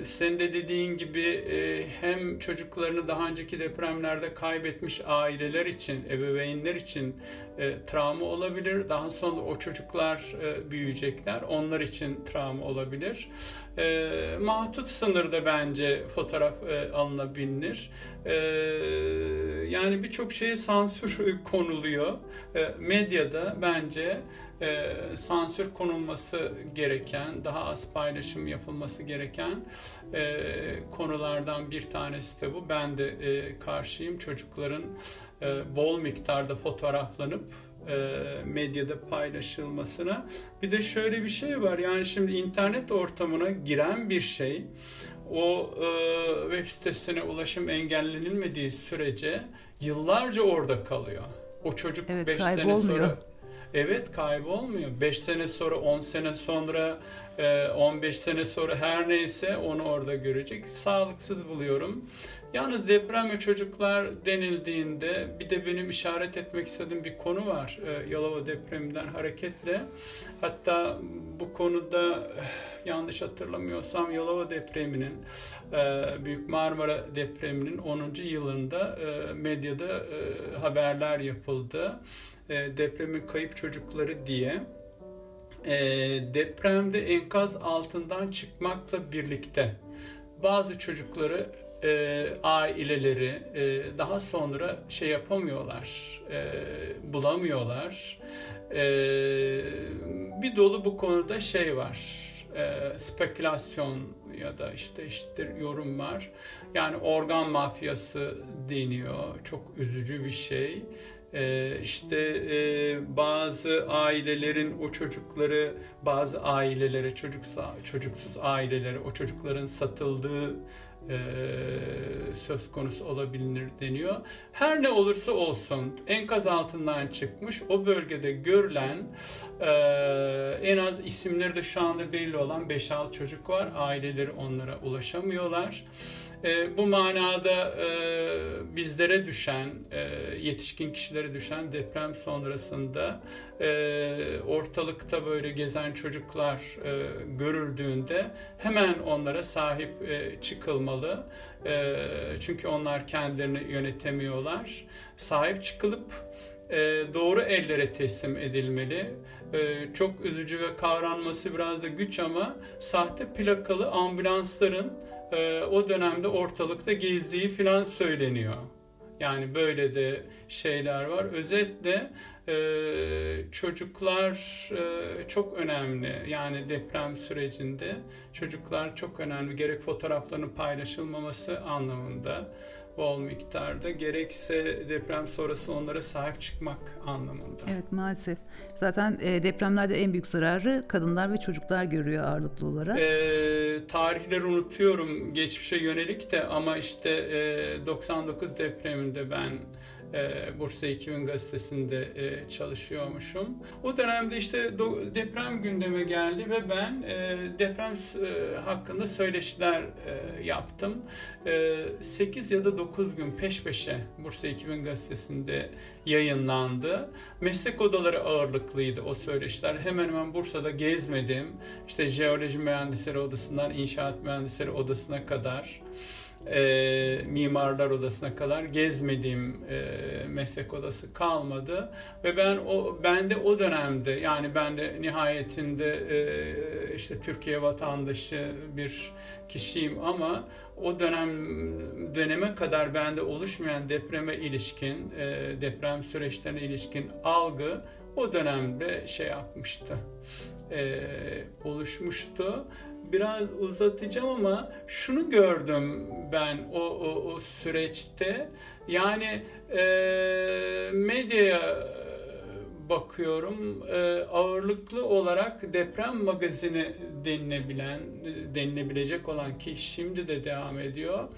sen de dediğin gibi e, hem çocuklarını daha önceki depremlerde kaybetmiş aileler için, ebeveynler için e, travma olabilir. Daha sonra o çocuklar e, büyüyecekler. Onlar için travma olabilir. E, mahdut sınırda bence fotoğraf e, alınabilir. E, yani birçok şeye sansür konuluyor. E, medyada bence e, sansür konulması gereken, daha az paylaşım yapılması gereken e, konulardan bir tanesi de bu. Ben de e, karşıyım çocukların e, bol miktarda fotoğraflanıp e, medyada paylaşılmasına. Bir de şöyle bir şey var yani şimdi internet ortamına giren bir şey o e, web sitesine ulaşım engellenilmediği sürece yıllarca orada kalıyor. O çocuk 5 evet, sene sonra Evet kaybolmuyor. 5 sene sonra, 10 sene sonra, 15 e, sene sonra her neyse onu orada görecek. Sağlıksız buluyorum. Yalnız deprem ve çocuklar denildiğinde bir de benim işaret etmek istediğim bir konu var. E, Yalova depreminden hareketle. Hatta bu konuda yanlış hatırlamıyorsam Yalova depreminin, e, Büyük Marmara depreminin 10. yılında medyada haberler yapıldı e, depremin kayıp çocukları diye e, depremde enkaz altından çıkmakla birlikte bazı çocukları e, aileleri daha sonra şey yapamıyorlar, bulamıyorlar. Bir dolu bu konuda şey var, spekülasyon ya da işte işte yorum var. Yani organ mafyası deniyor. Çok üzücü bir şey. Ee, işte e, bazı ailelerin o çocukları bazı ailelere çocuksa çocuksuz ailelere o çocukların satıldığı e, söz konusu olabilir deniyor. Her ne olursa olsun enkaz altından çıkmış o bölgede görülen e, en az isimleri de şu anda belli olan 5-6 çocuk var. Aileleri onlara ulaşamıyorlar. E, bu manada e, bizlere düşen, e, yetişkin kişilere düşen deprem sonrasında e, ortalıkta böyle gezen çocuklar e, görüldüğünde hemen onlara sahip e, çıkılmalı. E, çünkü onlar kendilerini yönetemiyorlar. Sahip çıkılıp e, doğru ellere teslim edilmeli. E, çok üzücü ve kavranması biraz da güç ama sahte plakalı ambulansların e, o dönemde ortalıkta gezdiği filan söyleniyor. Yani böyle de şeyler var. Özetle e, çocuklar e, çok önemli. Yani deprem sürecinde çocuklar çok önemli. Gerek fotoğraflarının paylaşılmaması anlamında bol miktarda gerekse deprem sonrası onlara sahip çıkmak anlamında. Evet maalesef. Zaten e, depremlerde en büyük zararı kadınlar ve çocuklar görüyor ağırlıklı olarak. E, tarihleri unutuyorum geçmişe yönelik de ama işte e, 99 depreminde ben Bursa 2000 gazetesinde e, çalışıyormuşum. O dönemde işte deprem gündeme geldi ve ben e, deprem e, hakkında söyleşiler yaptım. E, 8 ya da 9 gün peş peşe Bursa 2000 gazetesinde yayınlandı. Meslek odaları ağırlıklıydı o söyleşiler. Hemen hemen Bursa'da gezmedim. İşte jeoloji mühendisleri odasından inşaat mühendisleri odasına kadar e, mimarlar odasına kadar gezmediğim e, meslek odası kalmadı. Ve ben o ben de o dönemde yani ben de nihayetinde e, işte Türkiye vatandaşı bir kişiyim ama o dönem döneme kadar bende oluşmayan depreme ilişkin e, deprem süreçlerine ilişkin algı o dönemde şey yapmıştı e, oluşmuştu biraz uzatacağım ama şunu gördüm ben o, o, o süreçte. Yani e, medyaya bakıyorum e, ağırlıklı olarak deprem magazini denilebilen denilebilecek olan ki şimdi de devam ediyor.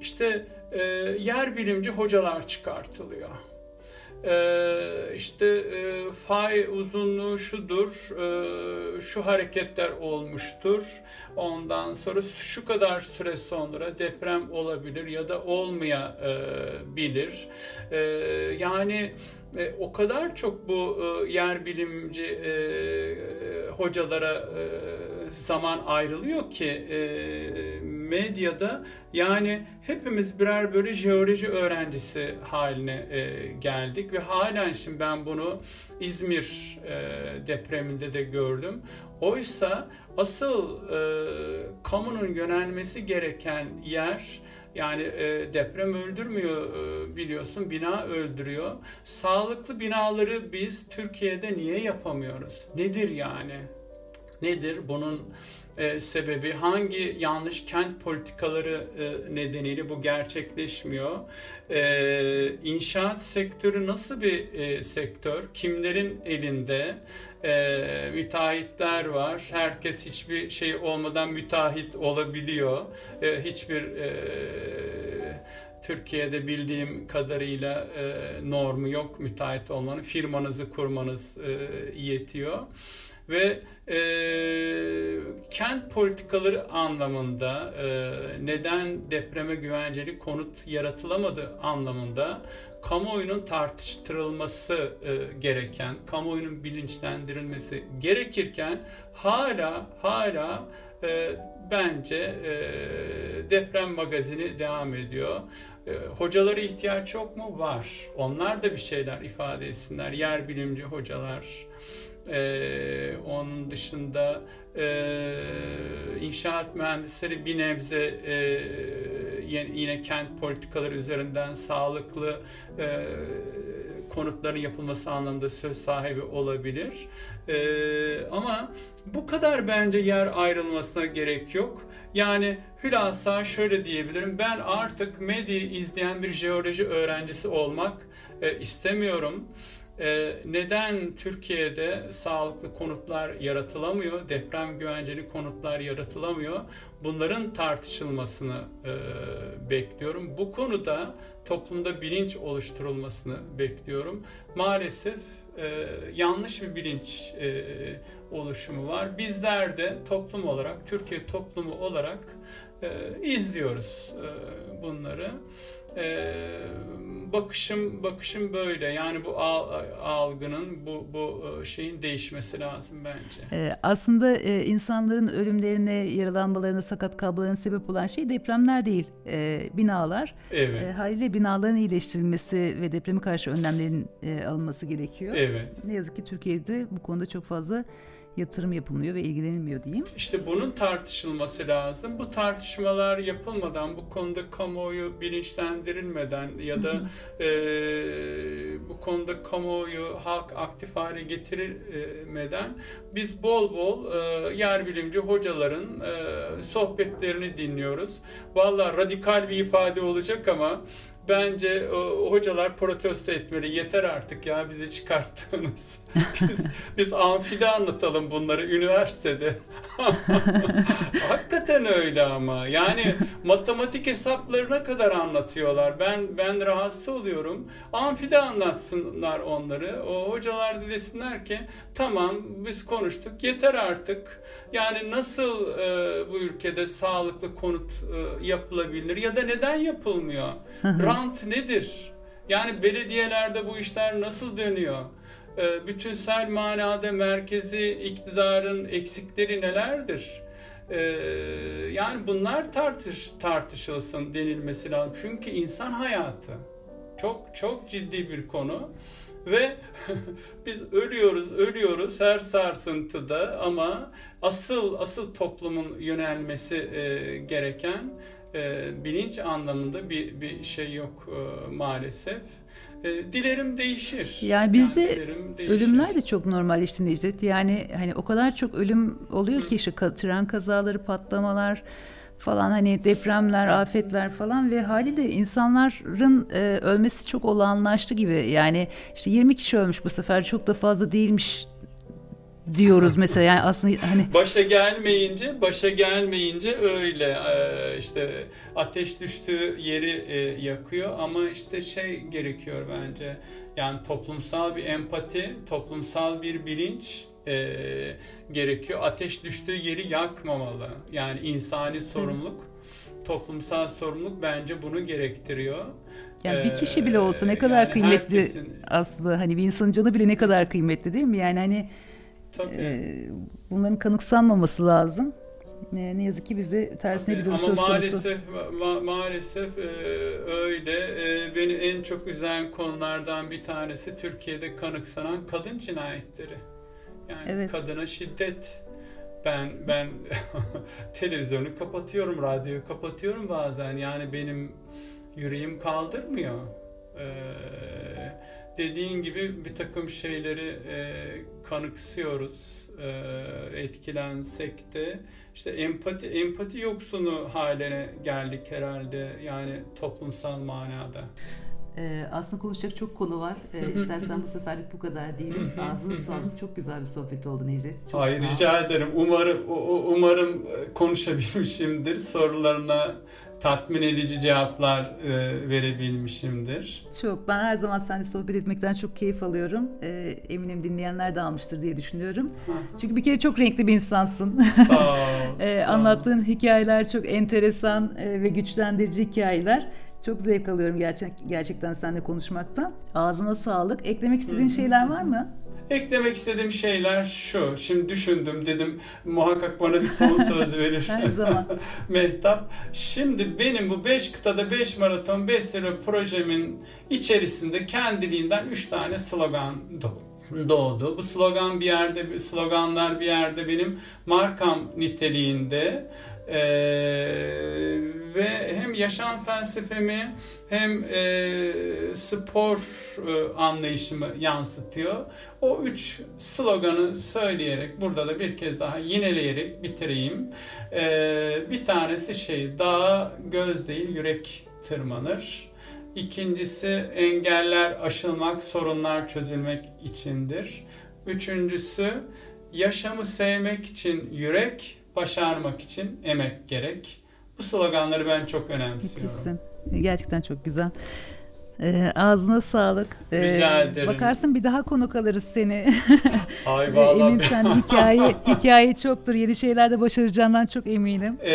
İşte e, yer bilimci hocalar çıkartılıyor işte e, fay uzunluğu şudur, e, şu hareketler olmuştur. Ondan sonra şu kadar süre sonra deprem olabilir ya da olmayabilir. E, yani e, o kadar çok bu yer bilimci hocalara zaman ayrılıyor ki medyada yani hepimiz birer böyle jeoloji öğrencisi haline e, geldik ve halen şimdi ben bunu İzmir e, depreminde de gördüm. Oysa asıl e, kamunun yönelmesi gereken yer yani e, deprem öldürmüyor e, biliyorsun, bina öldürüyor. Sağlıklı binaları biz Türkiye'de niye yapamıyoruz? Nedir yani? Nedir bunun e, sebebi? Hangi yanlış kent politikaları e, nedeniyle bu gerçekleşmiyor? E, inşaat sektörü nasıl bir e, sektör? Kimlerin elinde? e, müteahhitler var. Herkes hiçbir şey olmadan müteahhit olabiliyor. E, hiçbir e, Türkiye'de bildiğim kadarıyla e, normu yok müteahhit olmanın. Firmanızı kurmanız e, yetiyor. Ve e, kent politikaları anlamında e, neden depreme güvenceli konut yaratılamadı anlamında kamuoyunun tartıştırılması e, gereken, kamuoyunun bilinçlendirilmesi gerekirken hala hala e, bence e, deprem magazini devam ediyor. E, hocalara ihtiyaç yok mu? Var. Onlar da bir şeyler ifade etsinler. Yer bilimci hocalar, ee, onun dışında e, inşaat mühendisleri bir nebze e, yine, kent politikaları üzerinden sağlıklı e, konutların yapılması anlamında söz sahibi olabilir. E, ama bu kadar bence yer ayrılmasına gerek yok. Yani hülasa şöyle diyebilirim. Ben artık medyayı izleyen bir jeoloji öğrencisi olmak e, istemiyorum. Neden Türkiye'de sağlıklı konutlar yaratılamıyor, deprem güvenceli konutlar yaratılamıyor? Bunların tartışılmasını e, bekliyorum. Bu konuda toplumda bilinç oluşturulmasını bekliyorum. Maalesef e, yanlış bir bilinç e, oluşumu var. Bizler de toplum olarak, Türkiye toplumu olarak izliyoruz bunları. E, bakışım bakışım böyle. Yani bu algının bu bu e, şeyin değişmesi lazım bence. Ee, aslında e, insanların ölümlerine, yaralanmalarına, sakat kalmalarına sebep olan şey depremler değil, e, binalar. Evet. E, haliyle binaların iyileştirilmesi ve depreme karşı önlemlerin e, alınması gerekiyor. Evet. Ne yazık ki Türkiye'de bu konuda çok fazla yatırım yapılmıyor ve ilgilenilmiyor diyeyim. İşte bunun tartışılması lazım. Bu tartışmalar yapılmadan, bu konuda kamuoyu bilinçlendirilmeden ya da e, bu konuda kamuoyu halk aktif hale getirilmeden biz bol bol e, yer bilimci hocaların e, sohbetlerini dinliyoruz. Valla radikal bir ifade olacak ama bence o, hocalar protesto etmeli. Yeter artık ya bizi çıkarttınız. (laughs) biz, biz amfide anlatalım bunları üniversitede. (laughs) Hakikaten öyle ama. Yani matematik hesaplarına kadar anlatıyorlar. Ben ben rahatsız oluyorum. Amfide anlatsınlar onları. O hocalar da desinler ki tamam biz konuştuk yeter artık. Yani nasıl e, bu ülkede sağlıklı konut e, yapılabilir ya da neden yapılmıyor? Rant nedir? Yani belediyelerde bu işler nasıl dönüyor? E, bütünsel manada merkezi iktidarın eksikleri nelerdir? E, yani bunlar tartış tartışılsın denilmesi lazım. Çünkü insan hayatı çok çok ciddi bir konu. Ve (laughs) biz ölüyoruz, ölüyoruz her sarsıntıda ama asıl asıl toplumun yönelmesi e, gereken e, bilinç anlamında bir bir şey yok e, maalesef. E, dilerim değişir. Yani bizde yani ölümler de çok normalleşti Necdet. Yani hani o kadar çok ölüm oluyor ki işte tren kazaları, patlamalar falan hani depremler, afetler falan ve haliyle insanların e, ölmesi çok olağanlaştı gibi. Yani işte 20 kişi ölmüş bu sefer çok da fazla değilmiş diyoruz mesela. Yani aslında hani (laughs) başa gelmeyince başa gelmeyince öyle. Ee, işte ateş düştüğü yeri e, yakıyor ama işte şey gerekiyor bence. Yani toplumsal bir empati toplumsal bir bilinç e, gerekiyor. Ateş düştüğü yeri yakmamalı. Yani insani sorumluluk toplumsal sorumluluk bence bunu gerektiriyor. Yani bir kişi bile olsa ne kadar yani kıymetli herkesin... aslında. Hani bir insanın canı bile ne kadar kıymetli değil mi? Yani hani Tabii. E, bunların kanıksanmaması lazım. Ne, ne yazık ki bizi tersine Tabii, bir durum söz konusu. Ama maalesef ma- maalesef e, öyle. E, beni en çok üzen konulardan bir tanesi Türkiye'de kanıksanan kadın cinayetleri. Yani evet. kadına şiddet. Ben ben (laughs) televizyonu kapatıyorum, radyoyu kapatıyorum bazen. Yani benim yüreğim kaldırmıyor. Ee, dediğin gibi bir takım şeyleri e, kanıksıyoruz e, etkilensek de işte empati empati yoksunu haline geldik herhalde yani toplumsal manada. Ee, aslında konuşacak çok konu var. Ee, (laughs) istersen bu seferlik bu kadar diyelim. (laughs) Ağzına sağlık. Çok güzel bir sohbet oldu Necdet. Çok Hayır rica ederim. Umarım umarım konuşabilmişimdir. Sorularına tatmin edici cevaplar e, verebilmişimdir. Çok. Ben her zaman seninle sohbet etmekten çok keyif alıyorum. E, eminim dinleyenler de almıştır diye düşünüyorum. Çünkü bir kere çok renkli bir insansın. Sağ ol. (laughs) e, sağ anlattığın hikayeler çok enteresan e, ve güçlendirici hikayeler. Çok zevk alıyorum gerçek, gerçekten seninle konuşmaktan. Ağzına sağlık. Eklemek istediğin şeyler var mı? Eklemek istediğim şeyler şu. Şimdi düşündüm dedim muhakkak bana bir son söz (laughs) verir. Her zaman. (laughs) Mehtap. Şimdi benim bu 5 kıtada 5 maraton 5 sene projemin içerisinde kendiliğinden 3 tane slogan doğdu doğdu. Bu slogan bir yerde, sloganlar bir yerde benim markam niteliğinde ee, ve hem yaşam felsefemi hem e, spor e, anlayışımı yansıtıyor. O üç sloganı söyleyerek burada da bir kez daha yineleyerek bitireyim. Ee, bir tanesi şey, dağa göz değil yürek tırmanır. İkincisi engeller aşılmak, sorunlar çözülmek içindir. Üçüncüsü yaşamı sevmek için yürek, başarmak için emek gerek. Bu sloganları ben çok önemsiyorum. Müthişsin. Gerçekten çok güzel. E, ağzına sağlık. E, Rica ederim. Bakarsın bir daha konuk alırız seni. (laughs) Ay vallahi. eminim sen (laughs) hikaye, hikaye çoktur. Yeni şeyler de başaracağından çok eminim. E,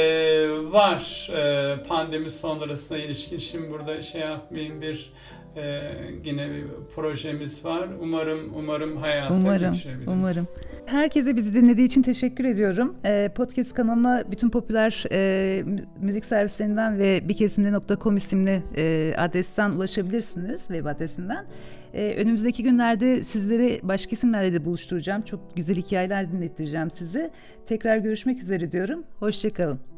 var. E, pandemi sonrasına ilişkin. Şimdi burada şey yapmayayım bir e, yine bir projemiz var. Umarım umarım hayata umarım, Umarım. Herkese bizi dinlediği için teşekkür ediyorum. E, podcast kanalıma bütün popüler e, müzik servislerinden ve bikersinde.com isimli e, adresten ulaşabilirsiniz web adresinden. E, önümüzdeki günlerde sizleri başka isimlerle de buluşturacağım. Çok güzel hikayeler dinlettireceğim sizi. Tekrar görüşmek üzere diyorum. Hoşçakalın.